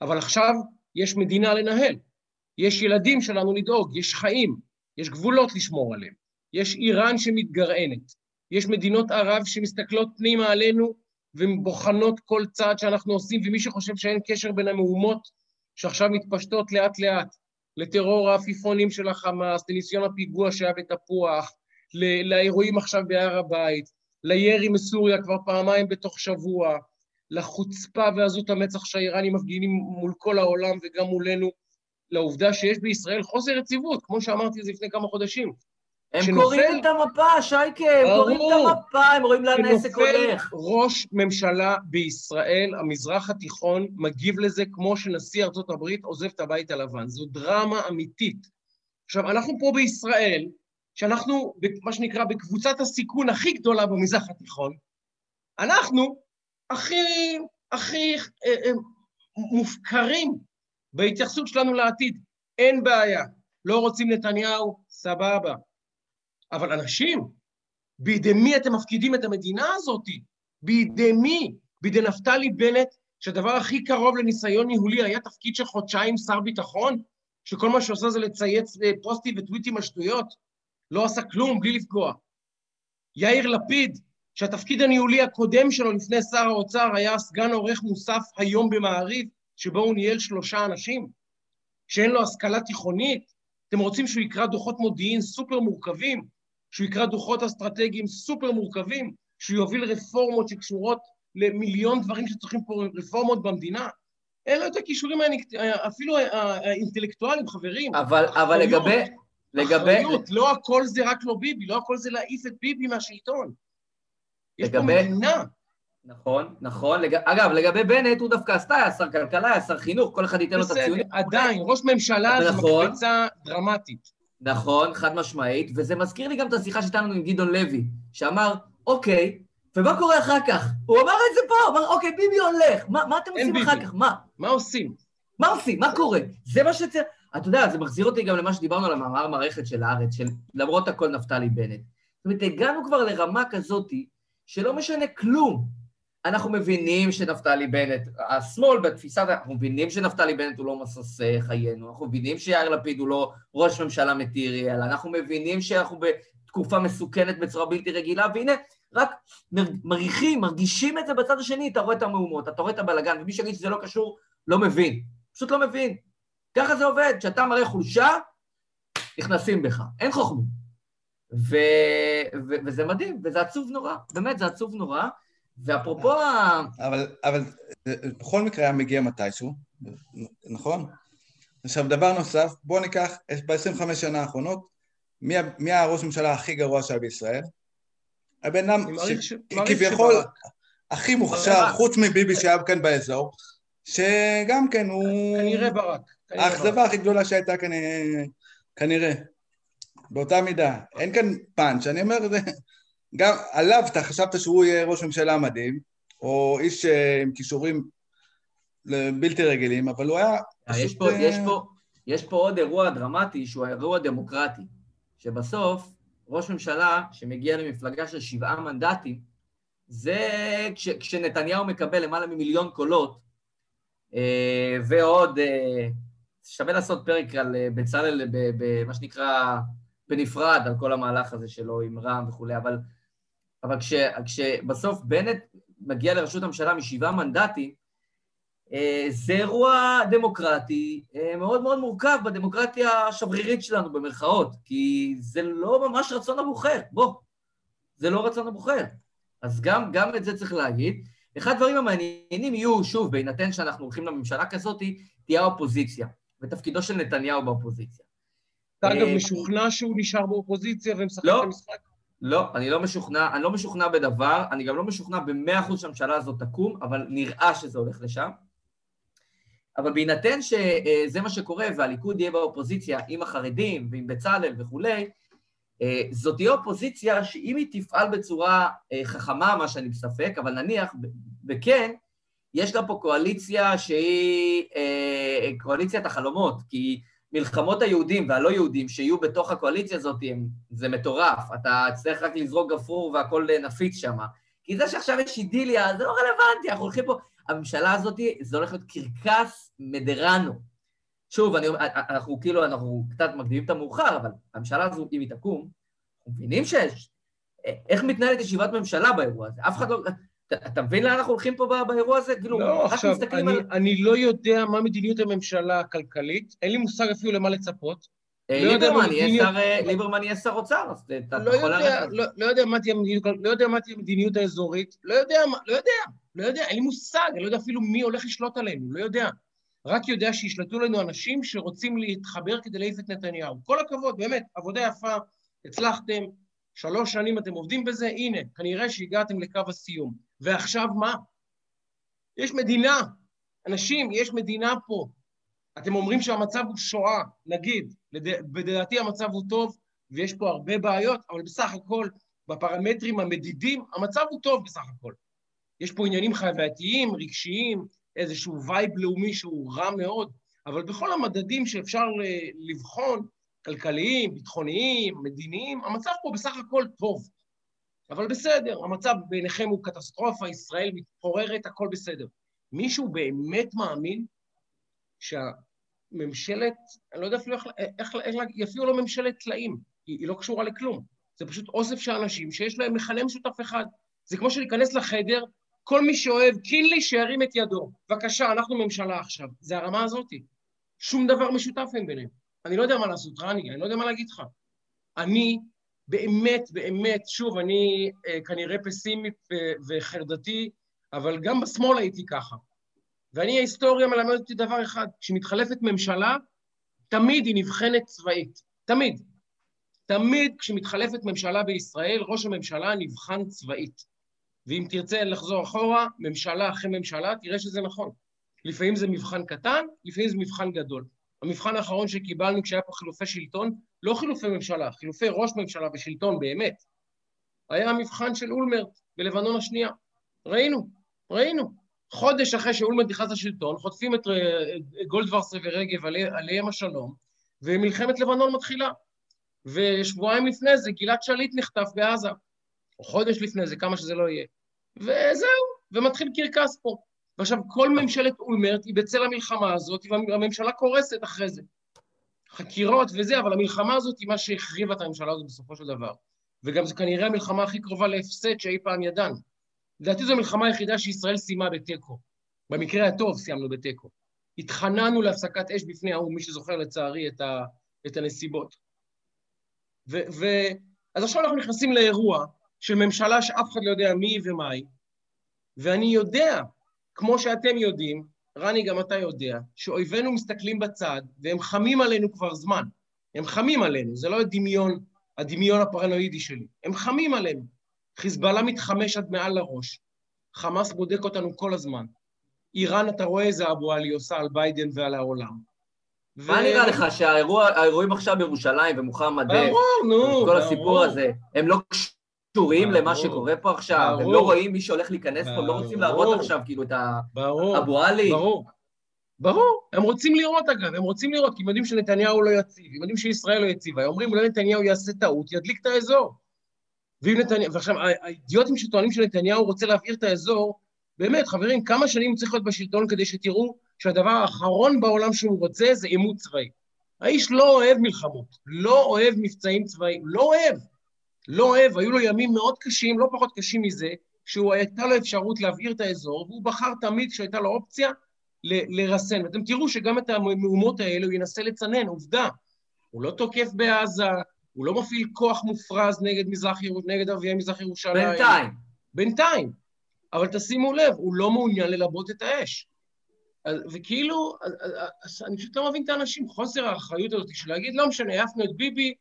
אבל עכשיו יש מדינה לנהל. יש ילדים שלנו לדאוג, יש חיים, יש גבולות לשמור עליהם. יש איראן שמתגרענת. יש מדינות ערב שמסתכלות פנימה עלינו ובוחנות כל צעד שאנחנו עושים, ומי שחושב שאין קשר בין המהומות שעכשיו מתפשטות לאט-לאט לטרור העפיפונים של החמאס, לניסיון הפיגוע שהיה בתפוח, לאירועים עכשיו בהר הבית, לירי מסוריה כבר פעמיים בתוך שבוע, לחוצפה ועזות המצח שהאיראנים מפגינים מול כל העולם וגם מולנו, לעובדה שיש בישראל חוסר יציבות, כמו שאמרתי את זה לפני כמה חודשים. הם שנופל... קוראים את המפה, שייקה, הם קוראים את המפה, הם רואים לאן העסק הולך. ראש ממשלה בישראל, המזרח התיכון, מגיב לזה כמו שנשיא ארצות הברית עוזב את הבית הלבן. זו דרמה אמיתית. עכשיו, אנחנו פה בישראל, שאנחנו, מה שנקרא, בקבוצת הסיכון הכי גדולה במזרח התיכון, אנחנו הכי, הכי אה, אה, מופקרים בהתייחסות שלנו לעתיד. אין בעיה. לא רוצים נתניהו, סבבה. אבל אנשים, בידי מי אתם מפקידים את המדינה הזאת? בידי מי? בידי נפתלי בנט, שהדבר הכי קרוב לניסיון ניהולי היה תפקיד של חודשיים שר ביטחון, שכל מה שעושה זה לצייץ אה, פוסטים וטוויטים על שטויות? לא עשה כלום בלי לפגוע. יאיר לפיד, שהתפקיד הניהולי הקודם שלו לפני שר האוצר היה סגן עורך מוסף היום במעריב, שבו הוא ניהל שלושה אנשים, שאין לו השכלה תיכונית, אתם רוצים שהוא יקרא דוחות מודיעין סופר מורכבים, שהוא יקרא דוחות אסטרטגיים סופר מורכבים, שהוא יוביל רפורמות שקשורות למיליון דברים שצריכים פה רפורמות במדינה? אין לו את הכישורים אפילו האינטלקטואליים, חברים. אבל, אבל לגבי... לגבי... אחריות, לא הכל זה רק לא ביבי, לא הכל זה להעיף את ביבי מהשלטון. יש לגבי... פה מדינה. נכון, נכון. לג... אגב, לגבי בנט, הוא דווקא עשתה, היה שר כלכלה, היה שר חינוך, כל אחד ייתן לו את הציונים. עדיין, ראש ממשלה נכון, זה מקפצה דרמטית. נכון, חד משמעית, וזה מזכיר לי גם את השיחה שהייתה לנו עם גדעון לוי, שאמר, אוקיי, ומה קורה אחר כך? הוא אמר את זה פה, הוא אמר, אוקיי, ביבי הולך, מה, מה אתם עושים ביבי. אחר כך? מה? מה עושים? מה עושים? מה קורה? זה מה שצריך... אתה יודע, זה מחזיר אותי גם למה שדיברנו על המאמר מערכת של הארץ, של למרות הכל נפתלי בנט. זאת אומרת, הגענו כבר לרמה כזאתי, שלא משנה כלום. אנחנו מבינים שנפתלי בנט, השמאל בתפיסה, אנחנו מבינים שנפתלי בנט הוא לא משוש חיינו, אנחנו מבינים שיאיר לפיד הוא לא ראש ממשלה מטיריאל, אנחנו מבינים שאנחנו בתקופה מסוכנת בצורה בלתי רגילה, והנה, רק מריחים, מרגישים את זה בצד השני, אתה רואה את המהומות, אתה רואה את הבלגן, ומי שיגיד שזה לא קשור, לא מבין. פשוט לא מבין. ככה זה עובד, כשאתה מראה חולשה, נכנסים בך, אין חוכמות. ו... ו... וזה מדהים, וזה עצוב נורא, באמת, זה עצוב נורא. ואפרופו ה... אבל, אבל בכל מקרה היה מגיע מתישהו, נכון? עכשיו, דבר נוסף, בואו ניקח, ב-25 שנה האחרונות, מי, מי הראש ממשלה הכי גרוע שהיה בישראל? הבן אדם שכביכול הכי מוכשר, חוץ מביבי שהיה כאן באזור, שגם כן הוא... כנראה ברק. האכזבה הכי גדולה שהייתה כנראה, כנראה, באותה מידה. אין כאן פאנץ', אני אומר, זה... גם עליו אתה חשבת שהוא יהיה ראש ממשלה מדהים, או איש אה, עם כישורים בלתי רגילים, אבל הוא היה... אה, יש פה, יש, פה, יש פה עוד אירוע דרמטי שהוא האירוע דמוקרטי, שבסוף ראש ממשלה שמגיע למפלגה של שבעה מנדטים, זה כש, כשנתניהו מקבל למעלה ממיליון קולות, אה, ועוד, שווה לעשות פרק על בצלאל, במה שנקרא, בנפרד, על כל המהלך הזה שלו עם רע"מ וכולי, אבל אבל כש, כשבסוף בנט מגיע לראשות הממשלה משבעה מנדטים, אה, זה אירוע דמוקרטי אה, מאוד מאוד מורכב בדמוקרטיה השברירית שלנו, במרכאות, כי זה לא ממש רצון הבוחר, בוא, זה לא רצון הבוחר. אז גם, גם את זה צריך להגיד. אחד הדברים המעניינים יהיו, שוב, בהינתן שאנחנו הולכים לממשלה כזאת, תהיה האופוזיציה, ותפקידו של נתניהו באופוזיציה. אתה אגב אה, משוכנע שהוא נשאר באופוזיציה ומשחק לא, את המשחק? לא, אני לא משוכנע, אני לא משוכנע בדבר, אני גם לא משוכנע במאה אחוז שהממשלה הזאת תקום, אבל נראה שזה הולך לשם. אבל בהינתן שזה מה שקורה והליכוד יהיה באופוזיציה עם החרדים ועם בצלאל וכולי, זאת תהיה אופוזיציה שאם היא תפעל בצורה אה, חכמה, מה שאני בספק, אבל נניח, וכן, יש לה פה קואליציה שהיא אה, קואליציית החלומות, כי מלחמות היהודים והלא יהודים שיהיו בתוך הקואליציה הזאת, זה מטורף. אתה צריך רק לזרוק גפרור והכל נפיץ שם. כי זה שעכשיו יש אידיליה, זה לא רלוונטי, אנחנו הולכים פה... הממשלה הזאת, זה הולך להיות קרקס מדרנו. שוב, אני, אנחנו כאילו, אנחנו קצת מקדימים את המאוחר, אבל הממשלה הזו, אם היא תקום, אנחנו מבינים שיש... איך מתנהלת ישיבת ממשלה באירוע הזה? אף אחד לא... אתה מבין לאן אנחנו הולכים פה באירוע הזה? כאילו, לא, עכשיו, אני, על... אני לא יודע מה מדיניות הממשלה הכלכלית, אין לי מושג אפילו למה לצפות. אה, לא אה, ליברמן יהיה שר אוצר, אז אתה לא יכול ללכת. לא, לא יודע מה תהיה המדיניות האזורית, לא יודע, לא יודע, לא יודע, אין לי מושג, אני לא יודע אפילו מי הולך לשלוט עלינו, לא יודע. רק יודע שישלטו לנו אנשים שרוצים להתחבר כדי להעיף את נתניהו. כל הכבוד, באמת, עבודה יפה, הצלחתם, שלוש שנים אתם עובדים בזה, הנה, כנראה שהגעתם לקו הסיום. ועכשיו מה? יש מדינה, אנשים, יש מדינה פה. אתם אומרים שהמצב הוא שואה, נגיד, לדעתי המצב הוא טוב, ויש פה הרבה בעיות, אבל בסך הכל, בפרמטרים המדידים, המצב הוא טוב בסך הכל. יש פה עניינים חווייתיים, רגשיים, איזשהו vibe לאומי שהוא רע מאוד, אבל בכל המדדים שאפשר אה, לבחון, כלכליים, ביטחוניים, מדיניים, המצב פה בסך הכל טוב. אבל בסדר, המצב בעיניכם הוא קטסטרופה, ישראל מתפוררת, הכל בסדר. מישהו באמת מאמין שהממשלת, אני לא יודע אפילו איך, איך, איך היא אפילו לא ממשלת טלאים, היא, היא לא קשורה לכלום. זה פשוט אוסף של אנשים שיש להם מכנה משותף אחד. זה כמו שלהיכנס לחדר, כל מי שאוהב קינלי שירים את ידו. בבקשה, אנחנו ממשלה עכשיו. זה הרמה הזאתי. שום דבר משותף אין ביניהם. אני לא יודע מה לעשות, רני, אני לא יודע מה להגיד לך. אני באמת, באמת, שוב, אני אה, כנראה פסימי וחרדתי, אבל גם בשמאל הייתי ככה. ואני, ההיסטוריה מלמדת אותי דבר אחד, כשמתחלפת ממשלה, תמיד היא נבחנת צבאית. תמיד. תמיד כשמתחלפת ממשלה בישראל, ראש הממשלה נבחן צבאית. ואם תרצה לחזור אחורה, ממשלה אחרי ממשלה, תראה שזה נכון. לפעמים זה מבחן קטן, לפעמים זה מבחן גדול. המבחן האחרון שקיבלנו כשהיה פה חילופי שלטון, לא חילופי ממשלה, חילופי ראש ממשלה ושלטון באמת, היה המבחן של אולמרט בלבנון השנייה. ראינו, ראינו. חודש אחרי שאולמרט נכנס לשלטון, חוטפים את גולדוורסר ורגב עליהם השלום, ומלחמת לבנון מתחילה. ושבועיים לפני זה גלעד שליט נחטף בעזה, או חודש לפני זה, כמה שזה לא יהיה. וזהו, ומתחיל קרקס פה. ועכשיו, כל ממשלת אולמרט היא בצל המלחמה הזאת, והממשלה קורסת אחרי זה. חקירות וזה, אבל המלחמה הזאת היא מה שהחריבה את הממשלה הזאת בסופו של דבר. וגם זו כנראה המלחמה הכי קרובה להפסד שאי פעם ידענו. לדעתי זו המלחמה היחידה שישראל סיימה בתיקו. במקרה הטוב סיימנו בתיקו. התחננו להפסקת אש בפני האו"ם, מי שזוכר לצערי את, ה, את הנסיבות. ו, ו, אז עכשיו אנחנו נכנסים לאירוע של ממשלה שאף אחד לא יודע מי ומה היא, ואני יודע, כמו שאתם יודעים, רני, גם אתה יודע, שאויבינו מסתכלים בצד והם חמים עלינו כבר זמן. הם חמים עלינו, זה לא הדמיון, הדמיון הפרנואידי שלי. הם חמים עלינו. חיזבאללה מתחמש עד מעל לראש. חמאס בודק אותנו כל הזמן. איראן, אתה רואה איזה אבו עלי עושה על ביידן ועל העולם. מה ו... נראה לך, שהאירועים עכשיו בירושלים ומוחמד ברור, נו, כל ברור. הסיפור הזה, הם לא קשורים למה שקורה פה עכשיו? הם לא רואים מי שהולך להיכנס. פה, לא רוצים להראות עכשיו כאילו את אבו עלי? ברור. ברור, הם רוצים לראות אגב, הם רוצים לראות, כי הם יודעים שנתניהו לא יציב, הם יודעים שישראל לא יציבה, הם אומרים אולי נתניהו יעשה טעות, ידליק את האזור. ואם נתניהו, ועכשיו, האידיוטים שטוענים שנתניהו רוצה להבעיר את האזור, באמת, חברים, כמה שנים צריך להיות בשלטון כדי שתראו שהדבר האחרון בעולם שהוא רוצה זה עימות צבאי. האיש לא אוהב מלחמות, לא אוהב מבצעים צבאיים, לא אוהב. לא אוהב, היו לו ימים מאוד קשים, לא פחות קשים מזה, שהוא הייתה לו אפשרות להבעיר את האזור, והוא בחר תמיד כשהייתה לו אופציה ל- לרסן. ואתם תראו שגם את המהומות האלה הוא ינסה לצנן, עובדה. הוא לא תוקף בעזה, הוא לא מפעיל כוח מופרז נגד מזרח, נגד ערביי מזרח ירושלים. בינתיים. בינתיים. אבל תשימו לב, הוא לא מעוניין ללבות את האש. וכאילו, אני פשוט לא מבין את האנשים, חוסר האחריות הזאת של להגיד, לא משנה, העפנו את ביבי,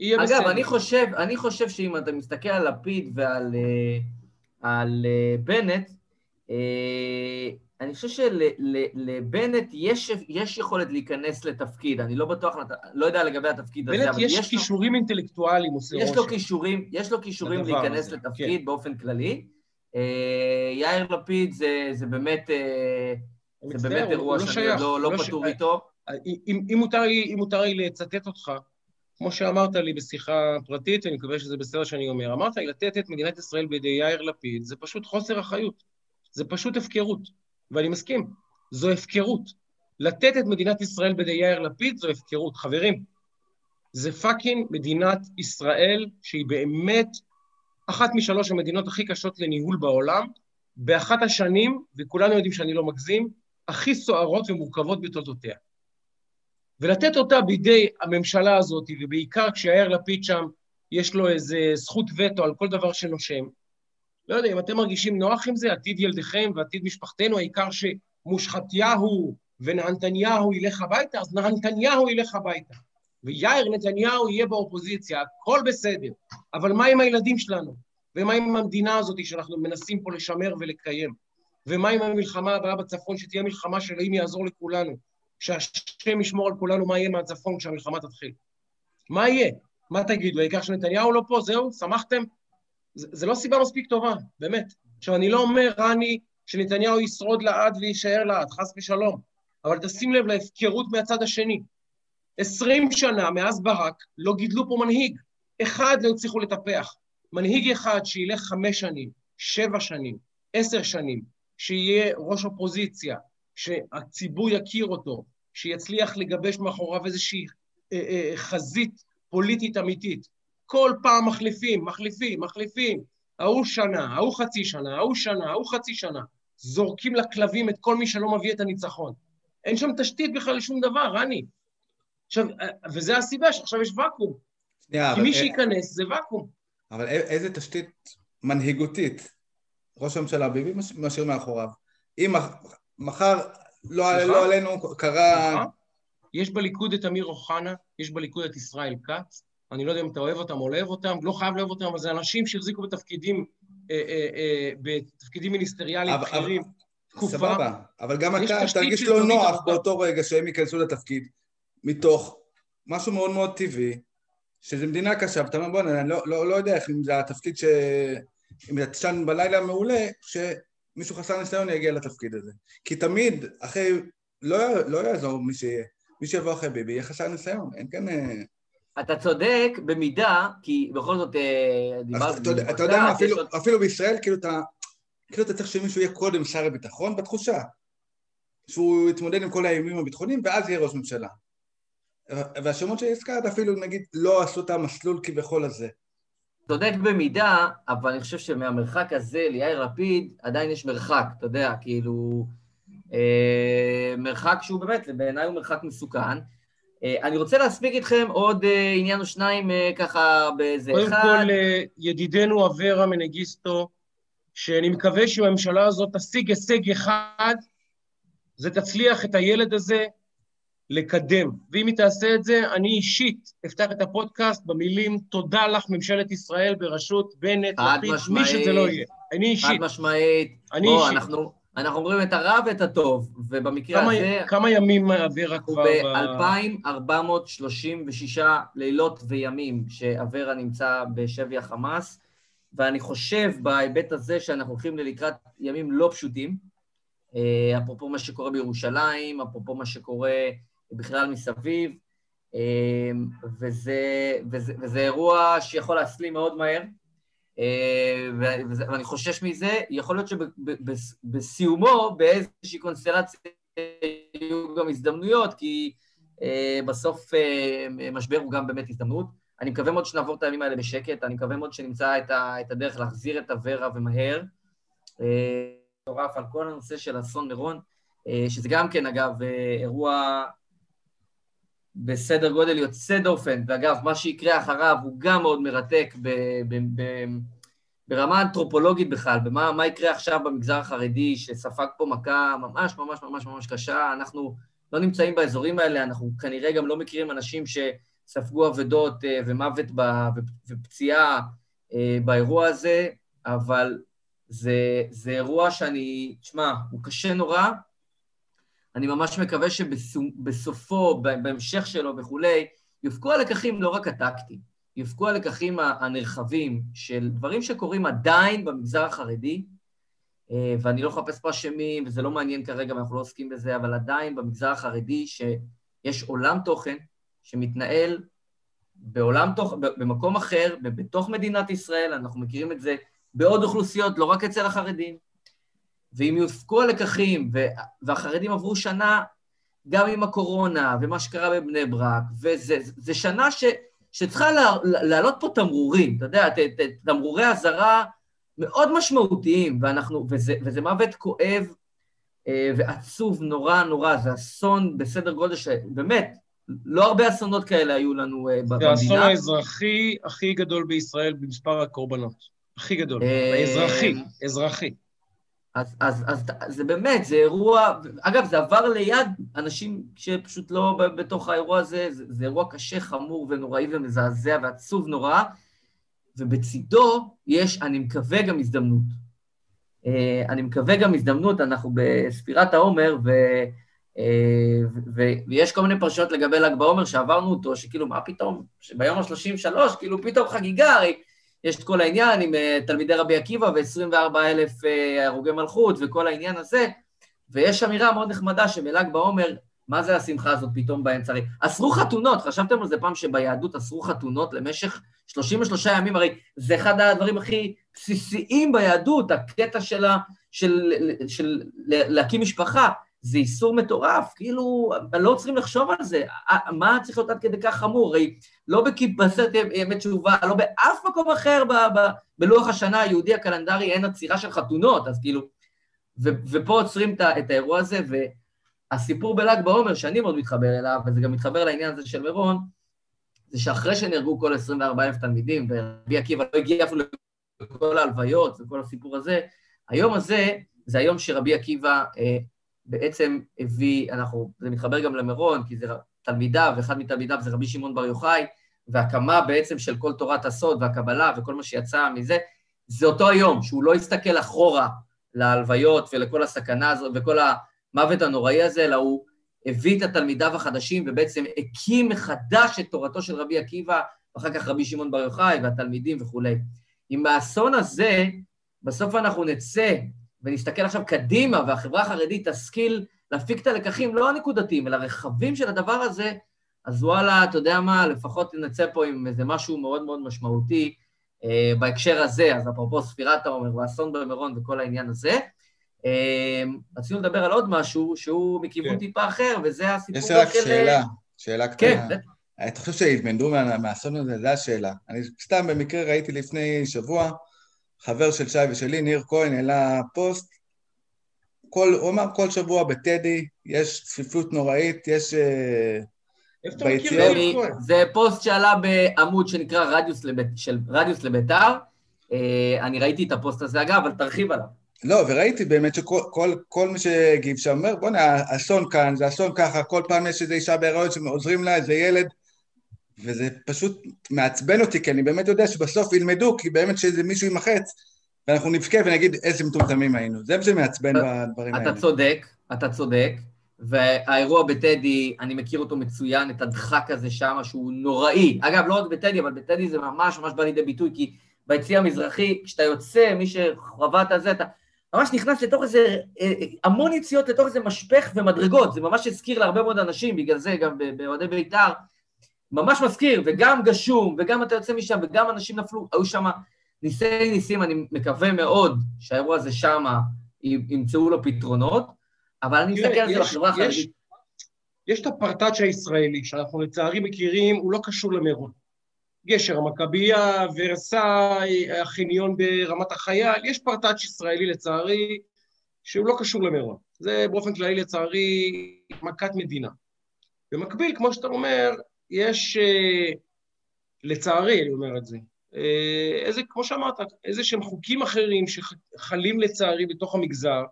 יהיה בסדר. אגב, אני חושב, אני חושב שאם אתה מסתכל על לפיד ועל אה, על אה, בנט, אה, אני חושב שלבנט יש, יש יכולת להיכנס לתפקיד, אני לא בטוח, לא יודע לגבי התפקיד הזה, אבל יש לו... בנט יש כישורים אינטלקטואליים, עושה רושם. יש לו כישורים, יש לו כישורים להיכנס הזה, לתפקיד כן. באופן כללי. יאיר לפיד זה, זה באמת, זה באמת אירוע לא שאני לא, לא, לא פטור איתו. אם מותר לי לצטט אותך, כמו שאמרת לי בשיחה פרטית, אני מקווה שזה בסדר שאני אומר, אמרת לי לתת את מדינת ישראל בידי יאיר לפיד, זה פשוט חוסר אחריות, זה פשוט הפקרות, ואני מסכים, זו הפקרות. לתת את מדינת ישראל בידי יאיר לפיד זו הפקרות. חברים, זה פאקינג מדינת ישראל, שהיא באמת אחת משלוש המדינות הכי קשות לניהול בעולם, באחת השנים, וכולנו יודעים שאני לא מגזים, הכי סוערות ומורכבות בתולדותיה. ולתת אותה בידי הממשלה הזאת, ובעיקר כשיאיר לפיד שם, יש לו איזה זכות וטו על כל דבר שנושם. לא יודע, אם אתם מרגישים נוח עם זה, עתיד ילדיכם ועתיד משפחתנו, העיקר שמושחתיהו ונהנתניהו ילך הביתה, אז נהנתניהו ילך הביתה. ויאיר נתניהו יהיה באופוזיציה, הכל בסדר. אבל מה עם הילדים שלנו? ומה עם המדינה הזאת שאנחנו מנסים פה לשמר ולקיים? ומה עם המלחמה הבאה בצפון, שתהיה מלחמה שאלוהים יעזור לכולנו? שהשם ישמור על כולנו מה יהיה מהצפון כשהמלחמה תתחיל. מה יהיה? מה תגידו, העיקר שנתניהו לא פה, זהו, שמחתם? זה, זה לא סיבה מספיק טובה, באמת. עכשיו, אני לא אומר, רני, שנתניהו ישרוד לעד ויישאר לעד, חס ושלום, אבל תשים לב להפקרות מהצד השני. עשרים שנה מאז ברק לא גידלו פה מנהיג. אחד לא הצליחו לטפח. מנהיג אחד שילך חמש שנים, שבע שנים, עשר שנים, שיהיה ראש אופוזיציה, שהציבור יכיר אותו, שיצליח לגבש מאחוריו איזושהי אה, אה, חזית פוליטית אמיתית. כל פעם מחליפים, מחליפים, מחליפים. ההוא שנה, ההוא חצי שנה, ההוא שנה, ההוא חצי שנה. זורקים לכלבים את כל מי שלא מביא את הניצחון. אין שם תשתית בכלל לשום דבר, רני. עכשיו, אה, וזו הסיבה שעכשיו יש ואקום. כי מי שייכנס זה ואקום. אבל איזה תשתית מנהיגותית ראש הממשלה ביבי משאיר מאחוריו? אם מחר, לא, לא עלינו, קרה... יש בליכוד את אמיר אוחנה, יש בליכוד את ישראל כץ, אני לא יודע אם אתה אוהב אותם או לא אוהב אותם, לא חייב לאהוב אותם, אבל זה אנשים שהחזיקו בתפקידים, אה, אה, אה, בתפקידים מיניסטריאליים בכירים. סבבה, אבל גם אתה תרגיש לא נוח באותו רגע שהם ייכנסו לתפקיד, מתוך משהו מאוד מאוד טבעי, שזו מדינה קשה, ואתה אומר בוא'נה, אני לא, לא, לא יודע איך אם זה התפקיד ש... אם אתה תשן בלילה מעולה, שמישהו חסר ניסיון יגיע לתפקיד הזה. כי תמיד, אחרי, לא, לא יעזור מי שיהיה. מי שיבוא אחרי ביבי יהיה חסר ניסיון, אין כאן... אה, אתה צודק במידה, כי בכל זאת אה, דיברת... אתה יודע מה, אפילו, אפילו בישראל, כאילו אתה... כאילו אתה צריך שמישהו יהיה קודם שר הביטחון בתחושה, שהוא יתמודד עם כל האיומים הביטחוניים ואז יהיה ראש ממשלה. והשמות שהזכרת אפילו נגיד לא עשו את המסלול כביכול הזה. צודק במידה, אבל אני חושב שמהמרחק הזה ליאיר לפיד עדיין יש מרחק, אתה יודע, כאילו... אה, מרחק שהוא באמת, בעיניי הוא מרחק מסוכן. אה, אני רוצה להספיק איתכם עוד אה, עניין או שניים אה, ככה באיזה קודם אחד. כל, אה, ידידנו אברה מנגיסטו, שאני מקווה שהממשלה הזאת תשיג הישג אחד, זה תצליח את הילד הזה לקדם. ואם היא תעשה את זה, אני אישית אפתח את הפודקאסט במילים תודה לך, ממשלת ישראל בראשות בנט, לפיד, מי. שזה לא יהיה. אני אישית. חד משמעית. אני בוא, אישית. אנחנו, אנחנו אומרים את הרע ואת הטוב, ובמקרה כמה, הזה כמה ימים אברה כבר... ב-2,436 לילות וימים שאברה נמצא בשבי החמאס, ואני חושב בהיבט הזה שאנחנו הולכים לקראת ימים לא פשוטים, אה, אפרופו מה שקורה בירושלים, אפרופו מה שקורה בכלל מסביב, אה, וזה, וזה, וזה אירוע שיכול להסלים מאוד מהר. וזה- ואני חושש מזה, יכול להיות שבסיומו, באיזושהי קונסטלציה יהיו גם הזדמנויות, כי אה, בסוף משבר הוא גם באמת הזדמנות. אני מקווה מאוד שנעבור את הימים האלה בשקט, אני מקווה מאוד שנמצא את, הדרך להחזיר את אברה ומהר. מטורף על כל הנושא של אסון מירון, שזה גם כן, אגב, אה, אירוע בסדר גודל יוצא דופן, ואגב, מה שיקרה אחריו הוא גם מאוד מרתק ב, ב, ב, ברמה אנתרופולוגית בכלל, במה מה יקרה עכשיו במגזר החרדי, שספג פה מכה ממש ממש ממש ממש קשה, אנחנו לא נמצאים באזורים האלה, אנחנו כנראה גם לא מכירים אנשים שספגו אבדות אה, ומוות ב, ופציעה אה, באירוע הזה, אבל זה, זה אירוע שאני, תשמע, הוא קשה נורא, אני ממש מקווה שבסופו, בהמשך שלו וכולי, יופקו הלקחים לא רק הטקטיים, יופקו הלקחים הנרחבים של דברים שקורים עדיין במגזר החרדי, אה, ואני לא מחפש פה אשמים, וזה לא מעניין כרגע, ואנחנו לא עוסקים בזה, אבל עדיין במגזר החרדי שיש עולם תוכן שמתנהל בעולם תוכן, במקום אחר, בתוך מדינת ישראל, אנחנו מכירים את זה בעוד אוכלוסיות, לא רק אצל החרדים. ואם יופקו הלקחים, והחרדים עברו שנה גם עם הקורונה, ומה שקרה בבני ברק, וזה שנה ש, שצריכה להעלות פה תמרורים, אתה יודע, תמרורי אזהרה מאוד משמעותיים, ואנחנו, וזה, וזה מוות כואב ועצוב נורא נורא, זה אסון בסדר גודל שבאמת, לא הרבה אסונות כאלה היו לנו במדינה. זה האסון האזרחי הכי גדול בישראל במספר הקורבנות. הכי גדול. אזרחי, אזרחי. אז, אז, אז זה באמת, זה אירוע, אגב, זה עבר ליד אנשים שפשוט לא בתוך האירוע הזה, זה, זה אירוע קשה, חמור ונוראי ומזעזע ועצוב נורא, ובצידו יש, אני מקווה, גם הזדמנות. אני מקווה גם הזדמנות, אנחנו בספירת העומר, ו, ו, ויש כל מיני פרשיות לגבי ל"ג בעומר שעברנו אותו, שכאילו, מה פתאום, שביום ה-33, כאילו פתאום חגיגה, הרי יש את כל העניין עם uh, תלמידי רבי עקיבא ו-24 אלף uh, הרוגי מלכות וכל העניין הזה, ויש אמירה מאוד נחמדה שבל"ג בעומר, מה זה השמחה הזאת פתאום באמצע? הרי אסרו חתונות, חשבתם על זה פעם שביהדות אסרו חתונות למשך 33 ימים, הרי זה אחד הדברים הכי בסיסיים ביהדות, הקטע שלה, של, של, של להקים משפחה, זה איסור מטורף, כאילו, לא צריכים לחשוב על זה, מה צריך להיות עד כדי כך חמור? הרי לא בסרט ימי תשובה, לא באף מקום אחר ב, ב, בלוח השנה היהודי הקלנדרי אין עצירה של חתונות, אז כאילו, ו, ופה עוצרים את, האירוע הזה, והסיפור בל"ג בעומר, שאני מאוד מתחבר אליו, וזה גם מתחבר לעניין הזה של מירון, זה שאחרי שנהרגו כל 24,000 תלמידים, ורבי עקיבא לא הגיע אפילו לכל ההלוויות וכל הסיפור הזה, היום הזה זה היום שרבי עקיבא אה, בעצם הביא, אנחנו, זה מתחבר גם למירון, כי זה תלמידיו, אחד מתלמידיו זה רבי שמעון בר יוחאי, והקמה בעצם של כל תורת הסוד והקבלה וכל מה שיצא מזה, זה אותו היום, שהוא לא הסתכל אחורה להלוויות ולכל הסכנה הזאת וכל המוות הנוראי הזה, אלא הוא הביא את התלמידיו החדשים ובעצם הקים מחדש את תורתו של רבי עקיבא, ואחר כך רבי שמעון בר יוחאי והתלמידים וכולי. עם האסון הזה, בסוף אנחנו נצא ונסתכל עכשיו קדימה, והחברה החרדית תשכיל להפיק את הלקחים, לא הנקודתיים, אלא רחבים של הדבר הזה, אז וואלה, אתה יודע מה, לפחות נצא פה עם איזה משהו מאוד מאוד משמעותי, אה, בהקשר הזה, אז אפרופו ספירת העומר והאסון במירון וכל העניין הזה. אה, רצינו לדבר על עוד משהו שהוא מכיוון כן. טיפה אחר, וזה הסיפור יש לי רק של... שאלה, שאלה כן, קטנה. אתה חושב שהתמנדו מה- מהאסון הזה? זו השאלה. אני סתם במקרה ראיתי לפני שבוע, חבר של שי ושלי, ניר כהן, העלה פוסט. כל, הוא אמר כל שבוע בטדי יש צפיפות נוראית, יש... אה, איפה אתה מכיר ביציאות-? זה פוסט שעלה בעמוד שנקרא רדיוס, לבית, של רדיוס לביתר. אה, אני ראיתי את הפוסט הזה, אגב, אבל תרחיב עליו. לא, וראיתי באמת שכל כל, כל מי שהגיב שם אומר, בוא'נה, אסון כאן, זה אסון ככה, כל פעם יש איזו אישה בהיריון שעוזרים לה, איזה ילד, וזה פשוט מעצבן אותי, כי אני באמת יודע שבסוף ילמדו, כי באמת שאיזה מישהו יימחץ, ואנחנו נבכה ונגיד איזה מטומטמים היינו. זה מה שמעצבן בדברים האלה. אתה צודק, אתה צודק, והאירוע בטדי, אני מכיר אותו מצוין, את הדחק הזה שם, שהוא נוראי. אגב, לא רק בטדי, אבל בטדי זה ממש ממש בא לידי ביטוי, כי ביציא המזרחי, כשאתה יוצא, מי שחווה את הזה, אתה ממש נכנס לתוך איזה, אה, המון יציאות לתוך איזה משפך ומדרגות, זה ממש הזכיר להרבה מאוד אנשים, בגלל זה גם באוהדי בית"ר, ממש מזכיר, וגם גשום, וגם אתה יוצא משם, וגם אנשים נפלו, היו שם ניסי ניסים, אני מקווה מאוד שהאירוע הזה שמה, ימצאו לו פתרונות, אבל אני מסתכל על זה יש- בחברה החרדית. יש את הפרטאץ' הישראלי, שאנחנו לצערי מכירים, הוא לא קשור למירון. גשר המכבייה, ורסאי, החניון ברמת החייל, יש פרטאץ' ישראלי לצערי, שהוא לא קשור למירון. זה באופן כללי לצערי מכת מדינה. במקביל, כמו שאתה אומר, יש, אה, לצערי, אני אומר את זה, אה, איזה, כמו שאמרת, איזה שהם חוקים אחרים שחלים לצערי בתוך המגזר,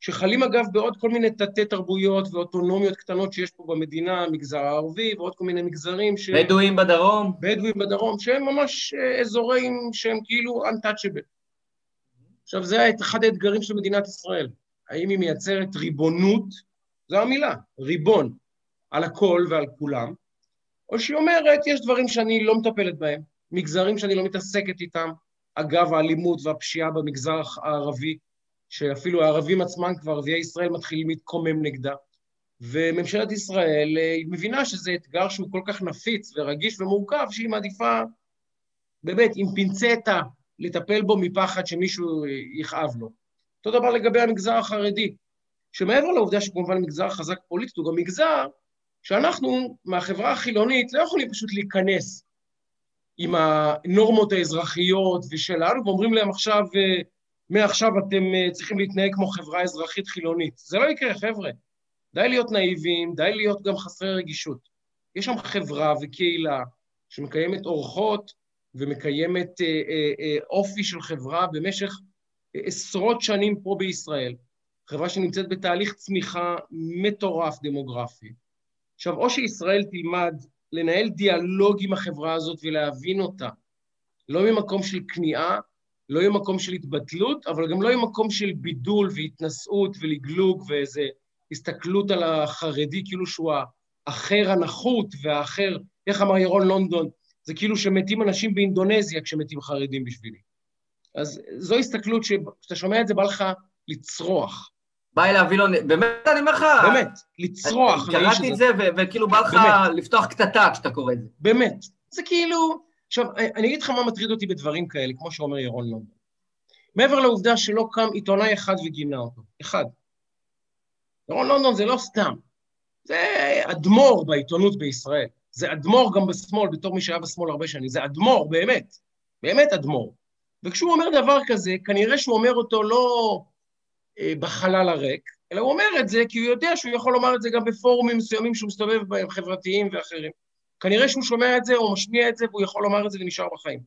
שחלים אגב בעוד כל מיני תתי תרבויות ואוטונומיות קטנות שיש פה במדינה, המגזר הערבי ועוד כל מיני מגזרים ש... בדואים בדרום, בדואים בדרום, שהם ממש אה, אזורים שהם כאילו untouchable. עכשיו, זה אחד האתגרים של מדינת ישראל. האם היא מייצרת ריבונות, זו המילה, ריבון, על הכל ועל כולם, או שהיא אומרת, יש דברים שאני לא מטפלת בהם, מגזרים שאני לא מתעסקת איתם, אגב האלימות והפשיעה במגזר הערבי, שאפילו הערבים עצמם כבר, ערביי ישראל מתחילים להתקומם נגדה. וממשלת ישראל אה, היא מבינה שזה אתגר שהוא כל כך נפיץ ורגיש ומורכב, שהיא מעדיפה באמת עם פינצטה לטפל בו מפחד שמישהו אה, יכאב לו. אותו דבר לגבי המגזר החרדי, שמעבר לעובדה שכמובן מגזר חזק פוליטית, הוא גם מגזר שאנחנו מהחברה החילונית לא יכולים פשוט להיכנס עם הנורמות האזרחיות ושלנו, ואומרים להם עכשיו, אה, מעכשיו אתם אה, צריכים להתנהג כמו חברה אזרחית חילונית. זה לא יקרה, חבר'ה. די להיות נאיבים, די להיות גם חסרי רגישות. יש שם חברה וקהילה שמקיימת אורחות ומקיימת אה, אה, אה, אופי של חברה במשך אה, עשרות שנים פה בישראל. חברה שנמצאת בתהליך צמיחה מטורף דמוגרפי. עכשיו, או שישראל תלמד לנהל דיאלוג עם החברה הזאת ולהבין אותה, לא ממקום של כניעה, לא ממקום של התבטלות, אבל גם לא ממקום של בידול והתנשאות ולגלוג ואיזה הסתכלות על החרדי כאילו שהוא האחר הנחות והאחר, איך אמר ירון לונדון, זה כאילו שמתים אנשים באינדונזיה כשמתים חרדים בשבילי. אז זו הסתכלות שכשאתה שומע את זה בא לך לצרוח. בא אליו וילון, באמת, אני אומר לך, באמת, לצרוח. קראתי את. זה, וכאילו בא לך. לפתוח קטטה כשאתה קורא את זה. באמת. זה כאילו... עכשיו, אני אגיד לך מה מטריד אותי בדברים כאלה, כמו שאומר ירון לונדון. מעבר לעובדה שלא קם עיתונאי אחד וגינה אותו. אחד. ירון לונדון זה לא סתם. זה אדמו"ר בעיתונות בישראל. זה אדמו"ר גם בשמאל, בתור מי שהיה בשמאל הרבה שנים. זה אדמו"ר, באמת. באמת אדמו"ר. וכשהוא אומר דבר כזה, כנראה שהוא אומר אותו לא אה, בחלל הריק, אלא הוא אומר את זה כי הוא יודע שהוא יכול לומר את זה גם בפורומים מסוימים שהוא מסתובב בהם, חברתיים ואחרים. כנראה שהוא שומע את זה או משמיע את זה והוא יכול לומר את זה ונשאר בחיים.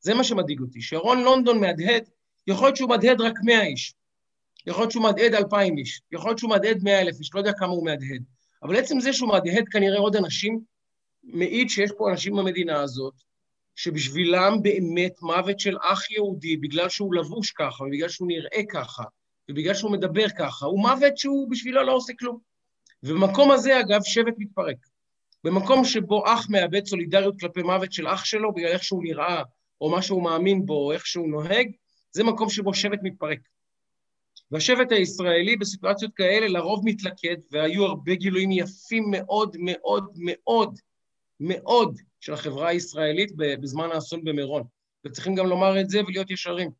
זה מה שמדאיג אותי, שירון לונדון מהדהד, יכול להיות שהוא מהדהד רק 100 איש, יכול להיות שהוא מהדהד 2,000 איש, יכול להיות שהוא מהדהד 100,000 איש, לא יודע כמה הוא מהדהד. אבל עצם זה שהוא מהדהד כנראה עוד אנשים, מעיד שיש פה אנשים במדינה הזאת, שבשבילם באמת מוות של אח יהודי, בגלל שהוא לבוש ככה, ובגלל שהוא נראה ככה, ובגלל שהוא מדבר ככה, הוא מוות שהוא בשבילו לא עושה כלום. ובמקום הזה, אגב, שבט מתפרק. במקום שבו אח מאבד סולידריות כלפי מוות של אח שלו, בגלל איך שהוא נראה, או מה שהוא מאמין בו, או איך שהוא נוהג, זה מקום שבו שבט מתפרק. והשבט הישראלי בסיטואציות כאלה לרוב מתלכד, והיו הרבה גילויים יפים מאוד מאוד מאוד מאוד של החברה הישראלית בזמן האסון במירון. וצריכים גם לומר את זה ולהיות ישרים.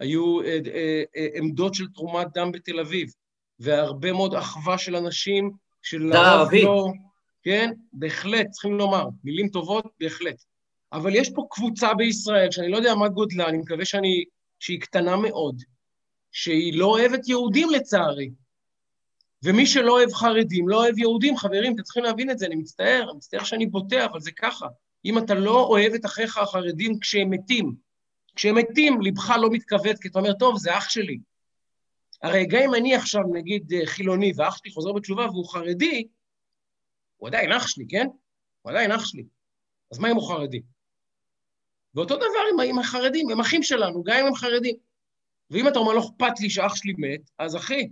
היו אה, אה, אה, עמדות של תרומת דם בתל אביב, והרבה מאוד אחווה של אנשים שלרוב ערבי. לא... כן, בהחלט, צריכים לומר, מילים טובות, בהחלט. אבל יש פה קבוצה בישראל, שאני לא יודע מה גודלה, אני מקווה שאני, שהיא קטנה מאוד, שהיא לא אוהבת יהודים לצערי. ומי שלא אוהב חרדים, לא אוהב יהודים, חברים, אתם צריכים להבין את זה, אני מצטער, אני מצטער שאני בוטה, אבל זה ככה. אם אתה לא אוהב את אחיך החרדים כשהם מתים, כשהם מתים, ליבך לא מתכווץ, כי אתה אומר, טוב, זה אח שלי. הרי גם אם אני עכשיו, נגיד, אה, חילוני, ואח שלי חוזר בתשובה והוא חרדי, הוא עדיין אח שלי, כן? הוא עדיין אח שלי. אז מה אם הוא חרדי? ואותו דבר עם, החרדים, הם אחים שלנו, גם אם הם חרדים. ואם אתה אומר, לא אכפת לי שאח שלי מת, אז אחי,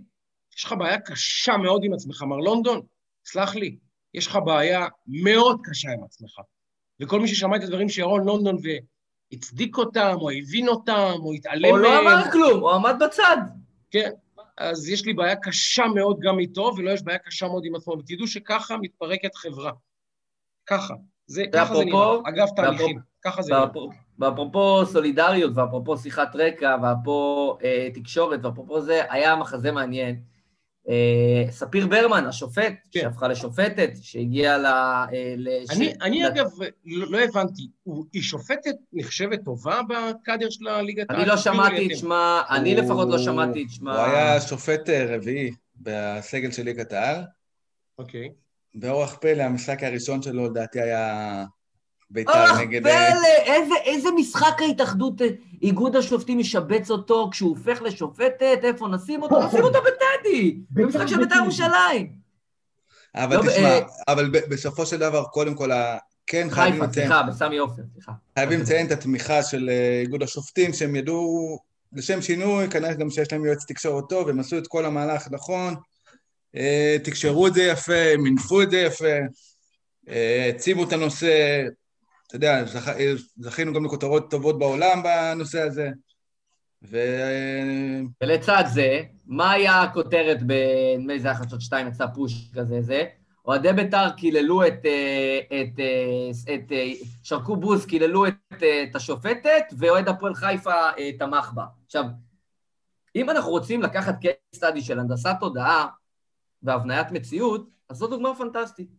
יש לך בעיה קשה מאוד עם עצמך, מר לונדון, סלח לי, יש לך בעיה מאוד קשה עם עצמך. וכל מי ששמע את הדברים שירון לונדון והצדיק אותם, או הבין אותם, או התעלם לא מהם, אמר כלום, הוא עמד בצד. כן, אז יש לי בעיה קשה מאוד גם איתו, ולא יש בעיה קשה מאוד עם עצמו. ותדעו שככה מתפרקת חברה. ככה. זה, ככה זה נראה. אגב, תהליכים. ככה זה נראה. ואפרופו- ואפרופו סולידריות, ואפרופו שיחת רקע, ואפרופו אה, תקשורת, ואפרופו זה, היה מחזה מעניין. אה, ספיר ברמן, השופט, כן. שהפכה לשופטת, שהגיעה ל... אה, לש- אני, אני ל- אגב, לא, לא הבנתי, הוא, היא שופטת נחשבת טובה בקאדר של הליגת אני לא שמעתי את. שמה, אני הוא- לפחות לא שמעתי את שמה. הוא היה שופט אה, רביעי בסגל של ליגת העל. אוקיי. באורח פלא, המשחק הראשון שלו לדעתי היה בית"ר אוח, נגד... אה, איזה, איזה משחק ההתאחדות, אה, איגוד השופטים משבץ אותו כשהוא הופך לשופטת, איפה נשים אותו? נשים אותו בטדי, במשחק של בית"ר ירושלים. אבל לא, תשמע, אה, אבל בסופו של דבר, קודם כל, ה- כן חייבים חיפה, לציין, סליחה, בסמי עופר, סליחה. חייבים לציין את התמיכה של אה, איגוד השופטים, שהם ידעו, לשם שינוי, כנראה גם שיש להם יועץ תקשורת טוב, הם עשו את כל המהלך נכון, אה, תקשרו את זה יפה, מינפו את זה יפה, אה, העצימו את הנושא, אתה יודע, זכ... זכינו גם לכותרות טובות בעולם בנושא הזה, ו... ולצד זה, מה היה הכותרת ב... נדמה לי זה היה חדשות 2, יצא פוש כזה, זה? אוהדי בית"ר קיללו את... אה, את, אה, את אה, שרקו בוז, קיללו את, את השופטת, ואוהד הפועל חיפה תמך בה. עכשיו, אם אנחנו רוצים לקחת case study של הנדסת תודעה והבניית מציאות, אז זו דוגמה פנטסטית.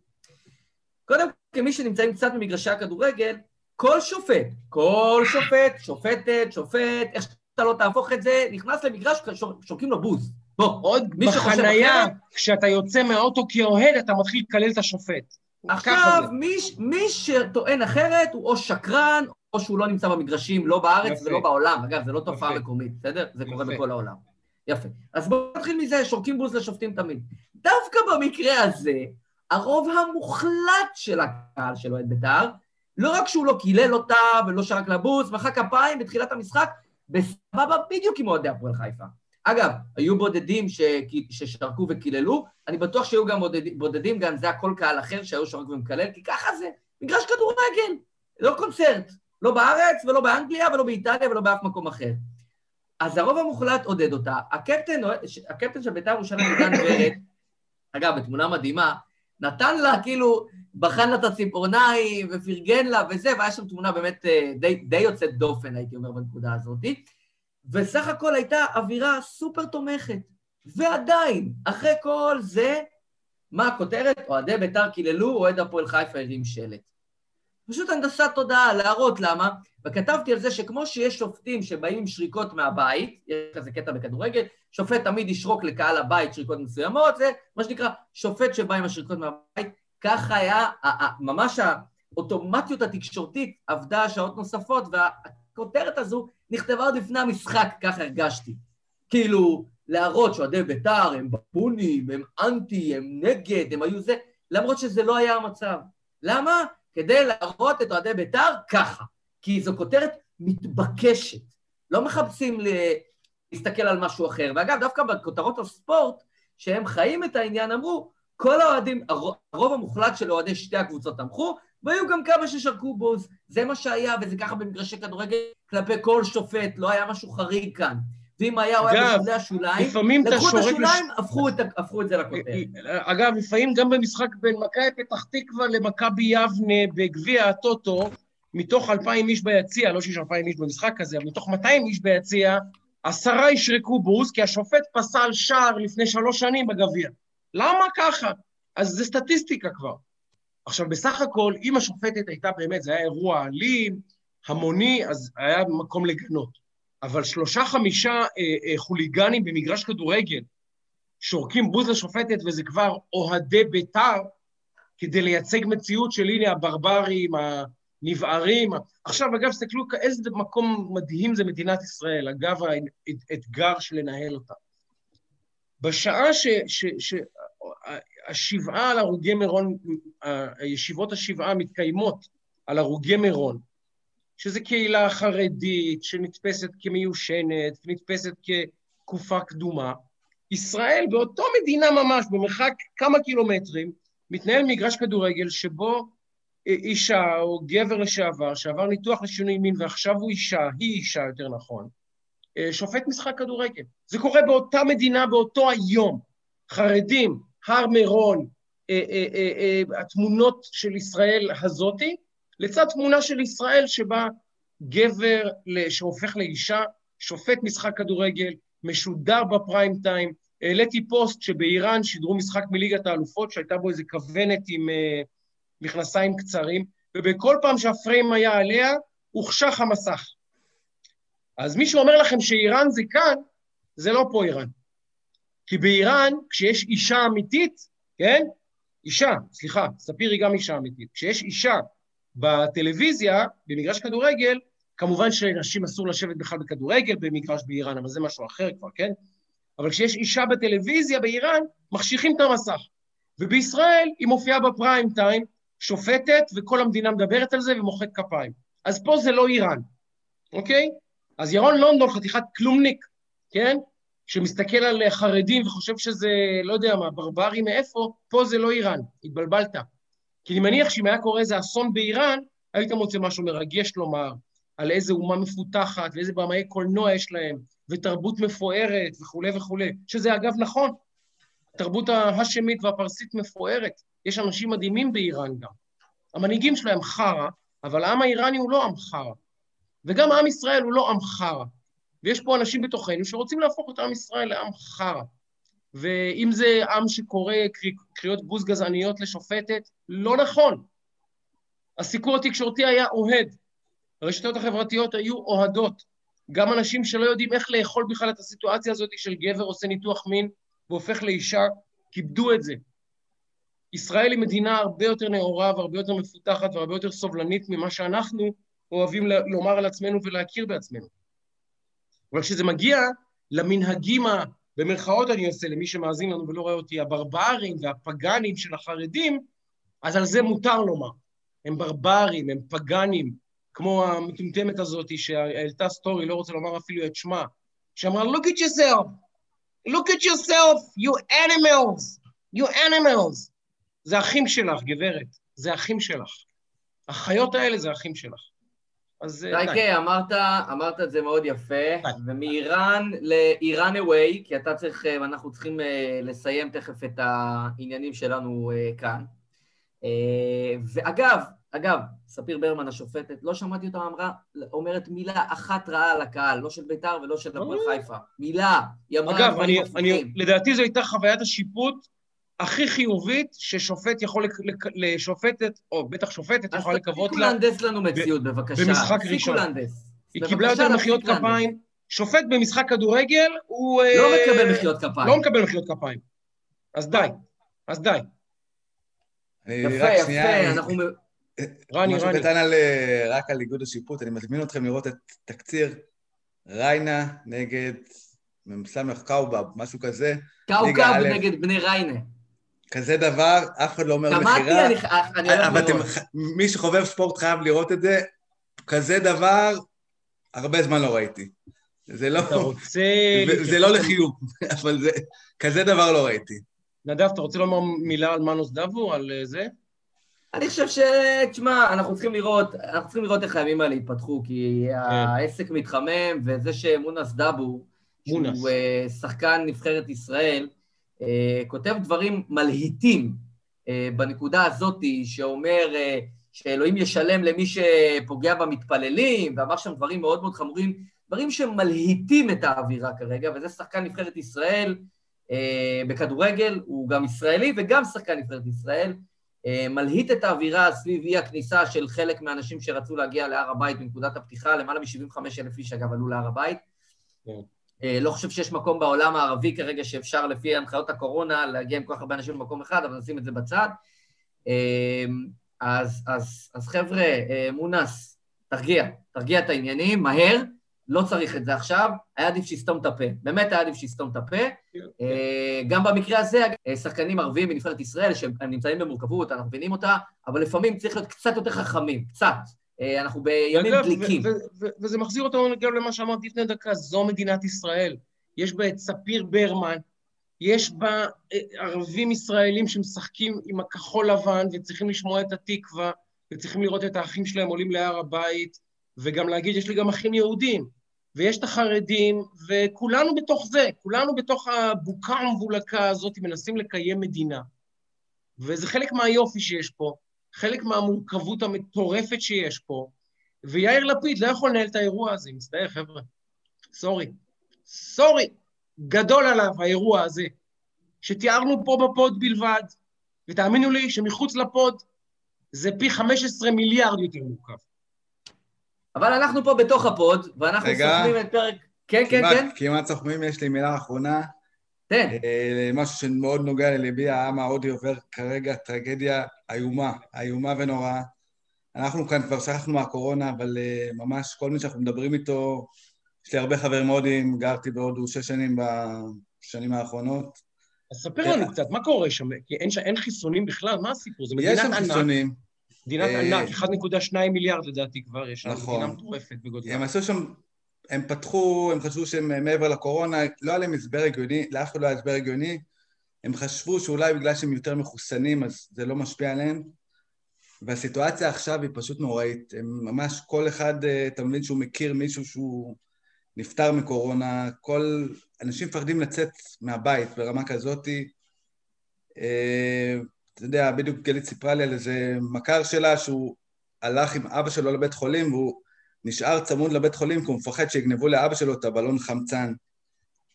קודם כמי שנמצאים קצת במגרשי הכדורגל, כל שופט, כל שופט, שופטת, שופט, איך שאתה לא תהפוך את זה, נכנס למגרש, שור- שורקים לו בוז. בוא, עוד מי שחושב בחנייה, אחרת- כשאתה יוצא מהאוטו כאוהד, אתה מתחיל לקלל את השופט. עכשיו, זה. מי, מי שטוען אחרת הוא או שקרן, או שהוא לא נמצא במגרשים, לא בארץ יפה. ולא בעולם. אגב, זו לא תופעה יפה. מקומית, בסדר? זה קורה יפה. בכל העולם. יפה. אז בואו נתחיל מזה, שורקים בוז לשופטים תמיד. דווקא במקרה הזה, הרוב המוחלט של הקהל של אוהד בית"ר, לא רק שהוא לא קילל אותה ולא שרק לה בוז, מחא כפיים בתחילת המשחק, בסבבה בדיוק עם אוהדי הפועל חיפה. אגב, היו בודדים ש... ששרקו וקיללו, אני בטוח שהיו גם בודדים, בודדים, גם זה הכל קהל אחר שהיו שורק ומקלל, כי ככה זה, מגרש כדורגל, לא קונצרט, לא בארץ ולא באנגליה ולא באיטליה ולא באף מקום אחר. אז הרוב המוחלט עודד אותה. הקפטן, הקפטן של בית"ר ירושלים, עידן ורד, אגב, בתמונה מדהימה, נתן לה, כאילו, בחן לה את הציפורניים ופרגן לה וזה, והיה שם תמונה באמת אה, די, די יוצאת דופן, הייתי אומר, בנקודה הזאת. וסך הכל הייתה אווירה סופר תומכת. ועדיין, אחרי כל זה, מה הכותרת? אוהדי בית"ר קיללו, אוהד הפועל חיפה הרים שלט. פשוט הנדסת תודעה, להראות למה, וכתבתי על זה שכמו שיש שופטים שבאים עם שריקות מהבית, יש כזה קטע בכדורגל, שופט תמיד ישרוק לקהל הבית שריקות מסוימות, זה מה שנקרא שופט שבא עם השריקות מהבית, ככה היה, ממש האוטומטיות התקשורתית עבדה שעות נוספות, והכותרת הזו נכתבה עוד לפני המשחק, ככה הרגשתי. כאילו, להראות שאוהדי בית"ר הם בבונים, הם אנטי, הם נגד, הם היו זה, למרות שזה לא היה המצב. למה? כדי להראות את אוהדי בית"ר ככה. כי זו כותרת מתבקשת. לא מחפשים להסתכל על משהו אחר. ואגב, דווקא בכותרות הספורט, שהם חיים את העניין, אמרו, כל האוהדים, הר- הרוב המוחלט של אוהדי שתי הקבוצות תמכו, והיו גם כמה ששרקו בוז. זה מה שהיה, וזה ככה במגרשי כדורגל כלפי כל שופט, לא היה משהו חריג כאן. ואם היה, הוא היה בשולי השוליים, לקחו את. השוליים, הפכו את הפכו את זה לכותרת. אגב, לפעמים גם במשחק בין מכבי פתח תקווה למכבי יבנה בגביע הטוטו, מתוך 2,000 איש ביציע, לא שיש 2,000 איש במשחק כזה, אבל מתוך 200 איש ביציע, עשרה ישרקו בוז, כי השופט פסל שער לפני שלוש שנים בגביע. למה ככה? אז זה סטטיסטיקה כבר. עכשיו, בסך הכל, אם השופטת הייתה באמת, זה היה אירוע אלים, המוני, אז היה מקום לגנות. אבל שלושה-חמישה אה, אה, חוליגנים במגרש כדורגל, שורקים בוז לשופטת, וזה כבר אוהדי בית"ר, כדי לייצג מציאות של הנה הברברים, הנבערים. עכשיו, אגב, תסתכלו איזה מקום מדהים זה מדינת ישראל, אגב האתגר של לנהל אותה. בשעה שהשבעה על הרוגי מירון, ישיבות השבעה מתקיימות על הרוגי מירון, שזו קהילה חרדית שנתפסת כמיושנת, נתפסת כתקופה קדומה, ישראל באותו מדינה ממש, במרחק כמה קילומטרים, מתנהל מגרש כדורגל שבו אישה או גבר לשעבר, שעבר ניתוח לשינוי מין ועכשיו הוא אישה, היא אישה יותר נכון, שופט משחק כדורגל. זה קורה באותה מדינה, באותו היום. חרדים, הר מירון, התמונות של ישראל הזאתי, לצד תמונה של ישראל שבה גבר שהופך לאישה, שופט משחק כדורגל, משודר בפריים טיים. העליתי פוסט שבאיראן שידרו משחק מליגת האלופות, שהייתה בו איזה כוונת עם מכנסיים קצרים, ובכל פעם שהפריים היה עליה, הוחשך המסך. אז מי שאומר לכם שאיראן זה כאן, זה לא פה איראן. כי באיראן, כשיש אישה אמיתית, כן? אישה, סליחה, ספיר היא גם אישה אמיתית. כשיש אישה בטלוויזיה, במגרש כדורגל, כמובן שלנשים אסור לשבת בכלל בכדורגל במגרש באיראן, אבל זה משהו אחר כבר, כן? אבל כשיש אישה בטלוויזיה באיראן, מחשיכים את המסך. ובישראל היא מופיעה בפריים טיים, שופטת, וכל המדינה מדברת על זה ומוחאת כפיים. אז פה זה לא איראן, אוקיי? אז ירון לונדון, חתיכת כלומניק, כן? שמסתכל על חרדים וחושב שזה, לא יודע מה, ברברי מאיפה, פה זה לא איראן, התבלבלת. כי אני מניח שאם היה קורה איזה אסון באיראן, היית מוצא משהו מרגש לומר, על איזה אומה מפותחת ואיזה במאי קולנוע יש להם, ותרבות מפוארת וכולי וכולי, שזה אגב נכון. התרבות ההשמית והפרסית מפוארת, יש אנשים מדהימים באיראן גם. המנהיגים שלהם חרא, אבל העם האיראני הוא לא עם חרא. וגם עם ישראל הוא לא עם חרא. ויש פה אנשים בתוכנו שרוצים להפוך את עם ישראל לעם חרא. ואם זה עם שקורא קריאות בוז גזעניות לשופטת, לא נכון. הסיקור התקשורתי היה אוהד. הרשתות החברתיות היו אוהדות. גם אנשים שלא יודעים איך לאכול בכלל את הסיטואציה הזאת של גבר עושה ניתוח מין והופך לאישה, כיבדו את זה. ישראל היא מדינה הרבה יותר נאורה והרבה יותר מפותחת והרבה יותר סובלנית ממה שאנחנו אוהבים לומר על עצמנו ולהכיר בעצמנו. אבל כשזה מגיע למנהגים, במרכאות אני עושה, למי שמאזין לנו ולא רואה אותי, הברברים והפגאנים של החרדים, אז על זה מותר לומר. הם ברברים, הם פגאנים, כמו המטומטמת הזאת שהעלתה סטורי, לא רוצה לומר אפילו את שמה, שאמרה, look at yourself, look at yourself, you animals, you animals. זה אחים שלך, גברת, זה אחים שלך. החיות האלה זה אחים שלך. אז אה, די. אמרת, אמרת את זה מאוד יפה, ומאיראן לאיראן אווי, כי אתה צריך, אה, ואנחנו צריכים אה, לסיים תכף את העניינים שלנו כאן. ואגב, אגב, ספיר ברמן השופטת, לא שמעתי אותה אמרה, אומרת מילה אחת רעה על הקהל, לא של בית"ר ולא של הפועל חיפה. מילה. היא אמרה אגב, אני, אני, לדעתי זו הייתה חוויית השיפוט הכי חיובית ששופט יכול, לשופטת, או בטח שופטת יכולה לקוות לה... אז תפסיקו להנדס לנו מציאות, בבקשה. במשחק ראשון. להנדס. היא קיבלה יותר מחיאות כפיים. שופט במשחק כדורגל הוא... לא אה, מקבל מחיאות כפיים. לא מקבל מחיאות כפיים. אז די. אז די. יפה, יפה, אנחנו... רני, משהו קטן על, אה, רק על איגוד השיפוט, אני מזמין אתכם לראות את תקציר ריינה נגד מ"ס קאובב, משהו כזה. קאוקב נגד בני ריינה. כזה דבר, אף אחד לא אומר מכירה. שמעתי, אבל אתם, מי שחובב ספורט חייב לראות את זה. כזה דבר, הרבה זמן לא ראיתי. זה לא... אתה רוצה... זה לא לחיוב, אבל זה... כזה דבר לא ראיתי. נדב, אתה רוצה לומר מילה על מנוס דבו, על אה, זה? אני חושב ש... תשמע, אנחנו צריכים לראות, אנחנו צריכים לראות איך הימים האלה יתפתחו, כי כן. העסק מתחמם, וזה שמונס דאבו, שהוא uh, שחקן נבחרת ישראל, כותב דברים מלהיטים uh, בנקודה הזאת, שאומר uh, שאלוהים ישלם למי שפוגע במתפללים, ואמר שם דברים מאוד מאוד חמורים, דברים שמלהיטים את האווירה כרגע, וזה שחקן נבחרת ישראל אה, בכדורגל, הוא גם ישראלי וגם שחקן נבחרת ישראל, אה, מלהיט את האווירה סביב אי הכניסה של חלק מהאנשים שרצו להגיע להר הבית בנקודת הפתיחה, למעלה מ-75 אלף איש אגב עלו להר הבית. כן. אה, לא חושב שיש מקום בעולם הערבי כרגע שאפשר לפי הנחיות הקורונה להגיע עם כל כך הרבה אנשים במקום אחד, אבל נשים את זה בצד. אה, אז, אז, אז חבר'ה, אה, מונס, תרגיע, תרגיע את העניינים, מהר, לא צריך את זה עכשיו, היה עדיף שיסתום את הפה. באמת היה עדיף שיסתום את הפה. אה, גם במקרה הזה, שחקנים ערבים בנבחרת ישראל, שהם נמצאים במורכבות, אנחנו מבינים אותה, אבל לפעמים צריך להיות קצת יותר חכמים, קצת. אה, אנחנו בימים אגב, דליקים. ו- ו- ו- וזה מחזיר אותנו גם למה שאמרתי לפני דקה, זו מדינת ישראל. יש בה את ספיר ברמן, יש בה אה, ערבים ישראלים שמשחקים עם הכחול לבן וצריכים לשמוע את התקווה, וצריכים לראות את האחים שלהם עולים להר הבית, וגם להגיד, יש לי גם אחים יהודים, ויש את החרדים, וכולנו בתוך זה, כולנו בתוך הבוקה המבולקה הזאת מנסים לקיים מדינה. וזה חלק מהיופי שיש פה, חלק מהמורכבות המטורפת שיש פה, ויאיר לפיד לא יכול לנהל את האירוע הזה, מצטער, חבר'ה. סורי. סורי. גדול עליו האירוע הזה, שתיארנו פה בפוד בלבד, ותאמינו לי שמחוץ ל pod זה פי 15 מיליארד יותר מורכב. אבל אנחנו פה בתוך ה pod, ואנחנו רגע. סוכמים את פרק... כן, כן, כמעט- כן, כמעט סוכמים, יש לי מילה אחרונה. תן. אה, משהו שמאוד נוגע לליבי, העם ההודי עובר כרגע טרגדיה איומה, איומה ונוראה. אנחנו כאן כבר שכחנו מהקורונה, אבל אה, ממש כל מי שאנחנו מדברים איתו, יש לי הרבה חברים הודים, גרתי בהודו שש שנים בשנים האחרונות. אז ספר לנו קצת, מה קורה שם? כי אין, אין חיסונים בכלל, מה הסיפור? זה יש מדינת שם ענק, חיסונים, מדינת אה, ענק, 1.2 מיליארד לדעתי כבר יש שם, נכון. מדינה מטורפת בגודלה. הם עשו שם, הם פתחו, הם חשבו שהם מעבר לקורונה, לא היה להם הסבר הגיוני, לאף אחד לא היה הסבר הגיוני. הם חשבו שאולי בגלל שהם יותר מחוסנים אז זה לא משפיע עליהם. והסיטואציה עכשיו היא פשוט נוראית. הם ממש, כל אחד, אה, אתה מבין שהוא מכיר מישהו שהוא נפטר מקורונה, כל... אנשים מפחדים לצאת מהבית ברמה כזאתי. אה, אתה יודע, בדיוק גלית סיפרה לי על איזה מכר שלה שהוא הלך עם אבא שלו לבית חולים והוא נשאר צמוד לבית חולים כי הוא מפחד שיגנבו לאבא שלו את הבלון חמצן.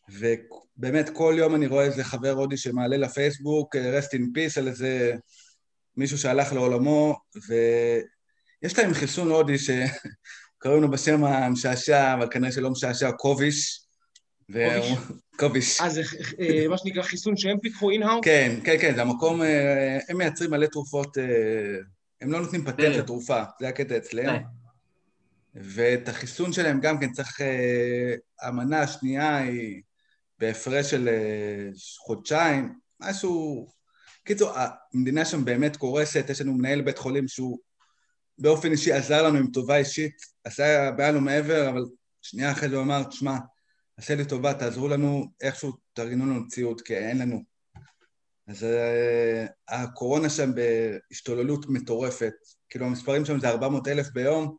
ובאמת כל יום אני רואה איזה חבר הודי שמעלה לפייסבוק, אה, rest in peace, על איזה מישהו שהלך לעולמו, ויש להם חיסון הודי שקוראים לו בשם המשעשע, אבל כנראה שלא משעשע, קוביש. והוא- קוביש. אה, זה אה, מה שנקרא חיסון שהם פיתחו in-house? כן, כן, כן, זה המקום, אה, הם מייצרים מלא תרופות, הם לא נותנים פטנט. לתרופה, זה הקטע אצלם. ואת החיסון שלהם גם כן צריך... אה, המנה השנייה היא בהפרש של אה, חודשיים, משהו... קיצור, המדינה שם באמת קורסת, יש לנו מנהל בית חולים שהוא באופן אישי עזר לנו עם טובה אישית, עשה מעל ומעבר, אבל שנייה אחרי זה הוא אמר, תשמע, עשה לי טובה, תעזרו לנו, איכשהו תארגנו לנו ציוד, כי אין לנו. אז אה, הקורונה שם בהשתוללות מטורפת, כאילו המספרים שם זה 400 אלף ביום,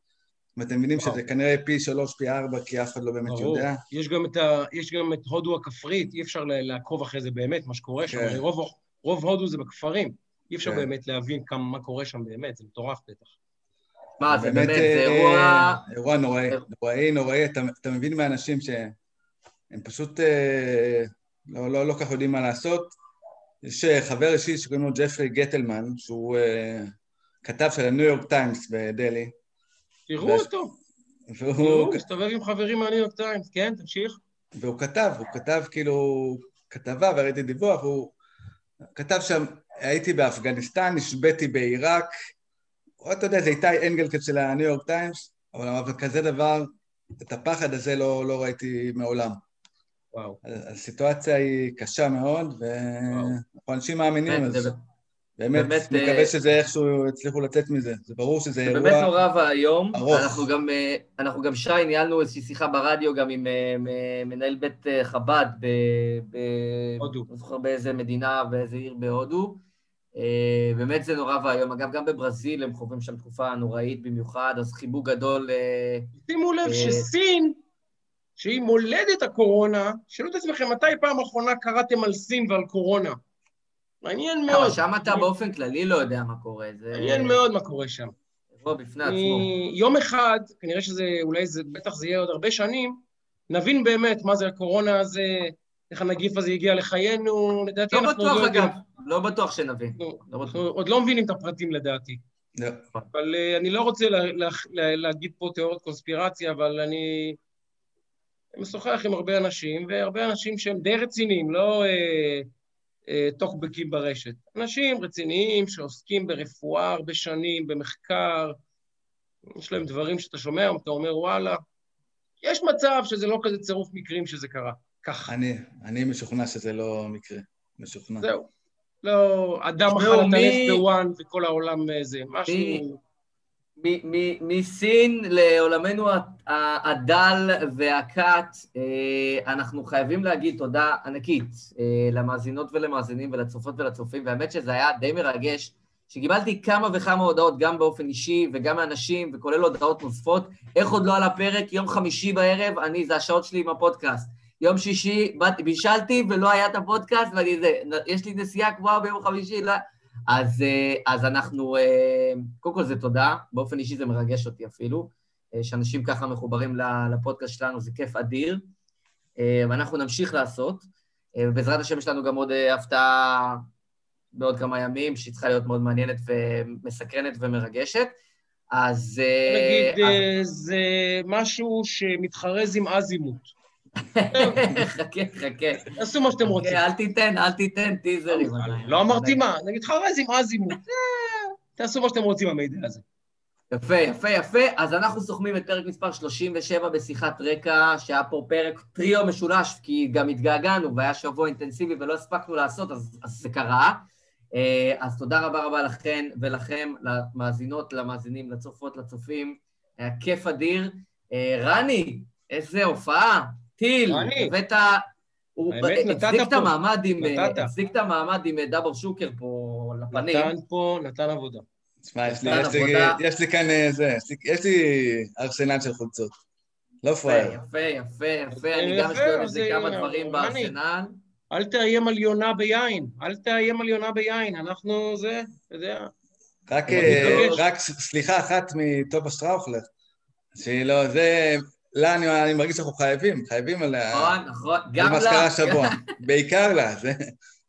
ואתם מבינים וואו. שזה כנראה פי שלוש, פי ארבע, כי אף אחד לא באמת ברור. יודע. יש גם את ה- יש גם את הודו הכפרית, אי אפשר לעקוב אחרי זה באמת, מה שקורה שם. כן. הרי רוב- רוב הודו זה בכפרים. אי אפשר כן. באמת להבין כמה, מה קורה שם באמת, זה מטורף בטח. מה, זה באמת, זה אה, אירוע... אירוע נוראי, נוראי, נוראי, אתה, אתה מבין מהאנשים שהם פשוט אה, לא, לא, לא כך יודעים מה לעשות. יש אה, חבר אישי שקוראים לו ג'פרי גטלמן, שהוא אה, כתב של הניו יורק טיימס בדלהי, תראו אותו, והוא, תראו, מסתובב עם חברים מהניו יורק טיימס, כן, תמשיך. והוא כתב, הוא כתב כאילו כתבה וראיתי דיווח, הוא כתב שם, הייתי באפגניסטן, נשביתי בעיראק, אתה יודע, זה איתי אנגלקט של הניו יורק טיימס, אבל, אבל כזה דבר, את הפחד הזה לא, לא ראיתי מעולם. וואו. הסיטואציה היא קשה מאוד, ואנחנו אנשים מאמינים, כן, אז זה- באמת, באמת, מקווה אה, שזה איכשהו יצליחו לצאת מזה. זה ברור שזה זה אירוע... באמת נורא ואיום. ארוך. אנחנו גם, אה, אנחנו גם שי, ניהלנו איזושהי שיחה ברדיו גם עם אה, מ- מנהל בית חב"ד ב... ב... הודו. לא זוכר באיזה מדינה, באיזה עיר בהודו. באמת זה נורא ואיום. אגב, גם בברזיל הם חווים שם תקופה נוראית במיוחד, אז חיבוק גדול... שימו לב שסין, שהיא מולדת הקורונה, שאלו את עצמכם, מתי פעם אחרונה קראתם על סין ועל קורונה? מעניין אבל מאוד. שם אתה באופן כללי לא יודע מה קורה. זה... מעניין מאוד מה קורה שם. אירוע בפני עצמו. אני- יום אחד, כנראה שזה, אולי זה, בטח זה יהיה עוד הרבה שנים, נבין באמת מה זה הקורונה הזה, איך הנגיף הזה הגיע לחיינו, לדעתי לא אנחנו עוד בטוח, לא יודעים. אגב. לא בטוח שנבין. אנחנו- לא אנחנו בטוח. עוד לא מבינים את הפרטים לדעתי. לא. אבל uh, אני לא רוצה לה, לה, לה, להגיד פה תיאוריות קונספירציה, אבל אני משוחח עם הרבה אנשים, והרבה אנשים שהם די רציניים, לא אה, אה, טוקבקים ברשת. אנשים רציניים שעוסקים ברפואה הרבה שנים, במחקר, יש להם דברים שאתה שומע, אתה אומר, וואלה, יש מצב שזה לא כזה צירוף מקרים שזה קרה. ככה. אני, אני משוכנע שזה לא מקרה. משוכנע. זהו. לא, אדם אכל את הנפט בוואן וכל העולם אה, זה, משהו... מסין לעולמנו הדל והקט, אה, אנחנו חייבים להגיד תודה ענקית אה, למאזינות ולמאזינים ולצופות ולצופים, והאמת שזה היה די מרגש, שקיבלתי כמה וכמה הודעות, גם באופן אישי וגם מאנשים, וכולל הודעות נוספות, איך עוד לא על הפרק, יום חמישי בערב, אני, זה השעות שלי עם הפודקאסט. יום שישי, בישלתי ולא היה את הפודקאסט, ואני זה, יש לי נסיעה קבועה ביום חמישי, לא... אז, אה, אז אנחנו, אה, קודם כל זה תודה, באופן אישי זה מרגש אותי אפילו, אה, שאנשים ככה מחוברים לפודקאסט שלנו, זה כיף אדיר, ואנחנו נמשיך לעשות. ובעזרת השם יש לנו גם עוד הפתעה בעוד כמה ימים, שהיא צריכה להיות מאוד מעניינת ומסקרנת ומרגשת. אז... נגיד, אז- זה משהו שמתחרז עם אזימוט. חכה, חכה. תעשו מה שאתם רוצים. אל תיתן, אל תיתן טיזרים. עדיין. לא אמרתי מה, זה מתחרז עם אזימוט. אה, תעשו מה שאתם רוצים במידע הזה. יפה, יפה, יפה. אז אנחנו סוכמים את פרק מספר 37 בשיחת רקע, שהיה פה פרק טריו משולש, כי גם התגעגענו והיה שבוע אינטנסיבי ולא הספקנו לעשות, אז, אז זה קרה. אה, אז תודה רבה רבה לכן ולכם, למאזינות, למאזינים, לצופות, לצופים. היה כיף אדיר. אה, רני, איזה הופעה. טיל, רני. הבאת... הוא האמת, נתת הצדיק את פה. המעמד עם... הצדיק את המעמד עם אה, דאבר שוקר פה לפנים. נתן פה, נתן עבודה. תשמע, יש לי- כאן אה, זה, יש לי- ארסנל של חולצות. לא פראייר. יפה, יפה, יפה, יפה. אני גם אז איזה זה- כמה דברים. בארסנל. אל תאיים על יונה ביין. אל תאיים על יונה ביין. אנחנו זה, אתה יודע. רק, אה, סליחה אחת מטובה שטראוכלר, שהיא לא, זה, לה אני, אני מרגיש שאנחנו חייבים, חייבים עליה, נכון, נכון. על גם מה לה. שקרה השבוע, בעיקר לה, זה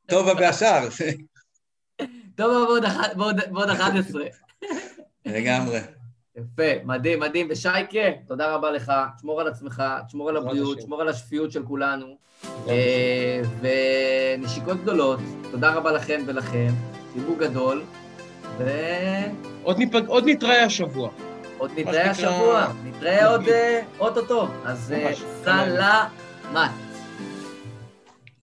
טובה והשאר, זה- טוב, בעוד אחת- בעוד- בעוד 11. לגמרי. יפה, מדהים, מדהים. ושייקה, תודה רבה לך. תשמור על עצמך, תשמור על הבריאות. תשמור על השפיות של כולנו. אה, ונשיקות גדולות, תודה רבה לכן ולכם. חיבוק גדול, ועוד עוד ניפג- עוד נתראה השבוע. נתראה שנקרא- השבוע. נתראה עוד אה, אוטוטו. אז אה, סלמת.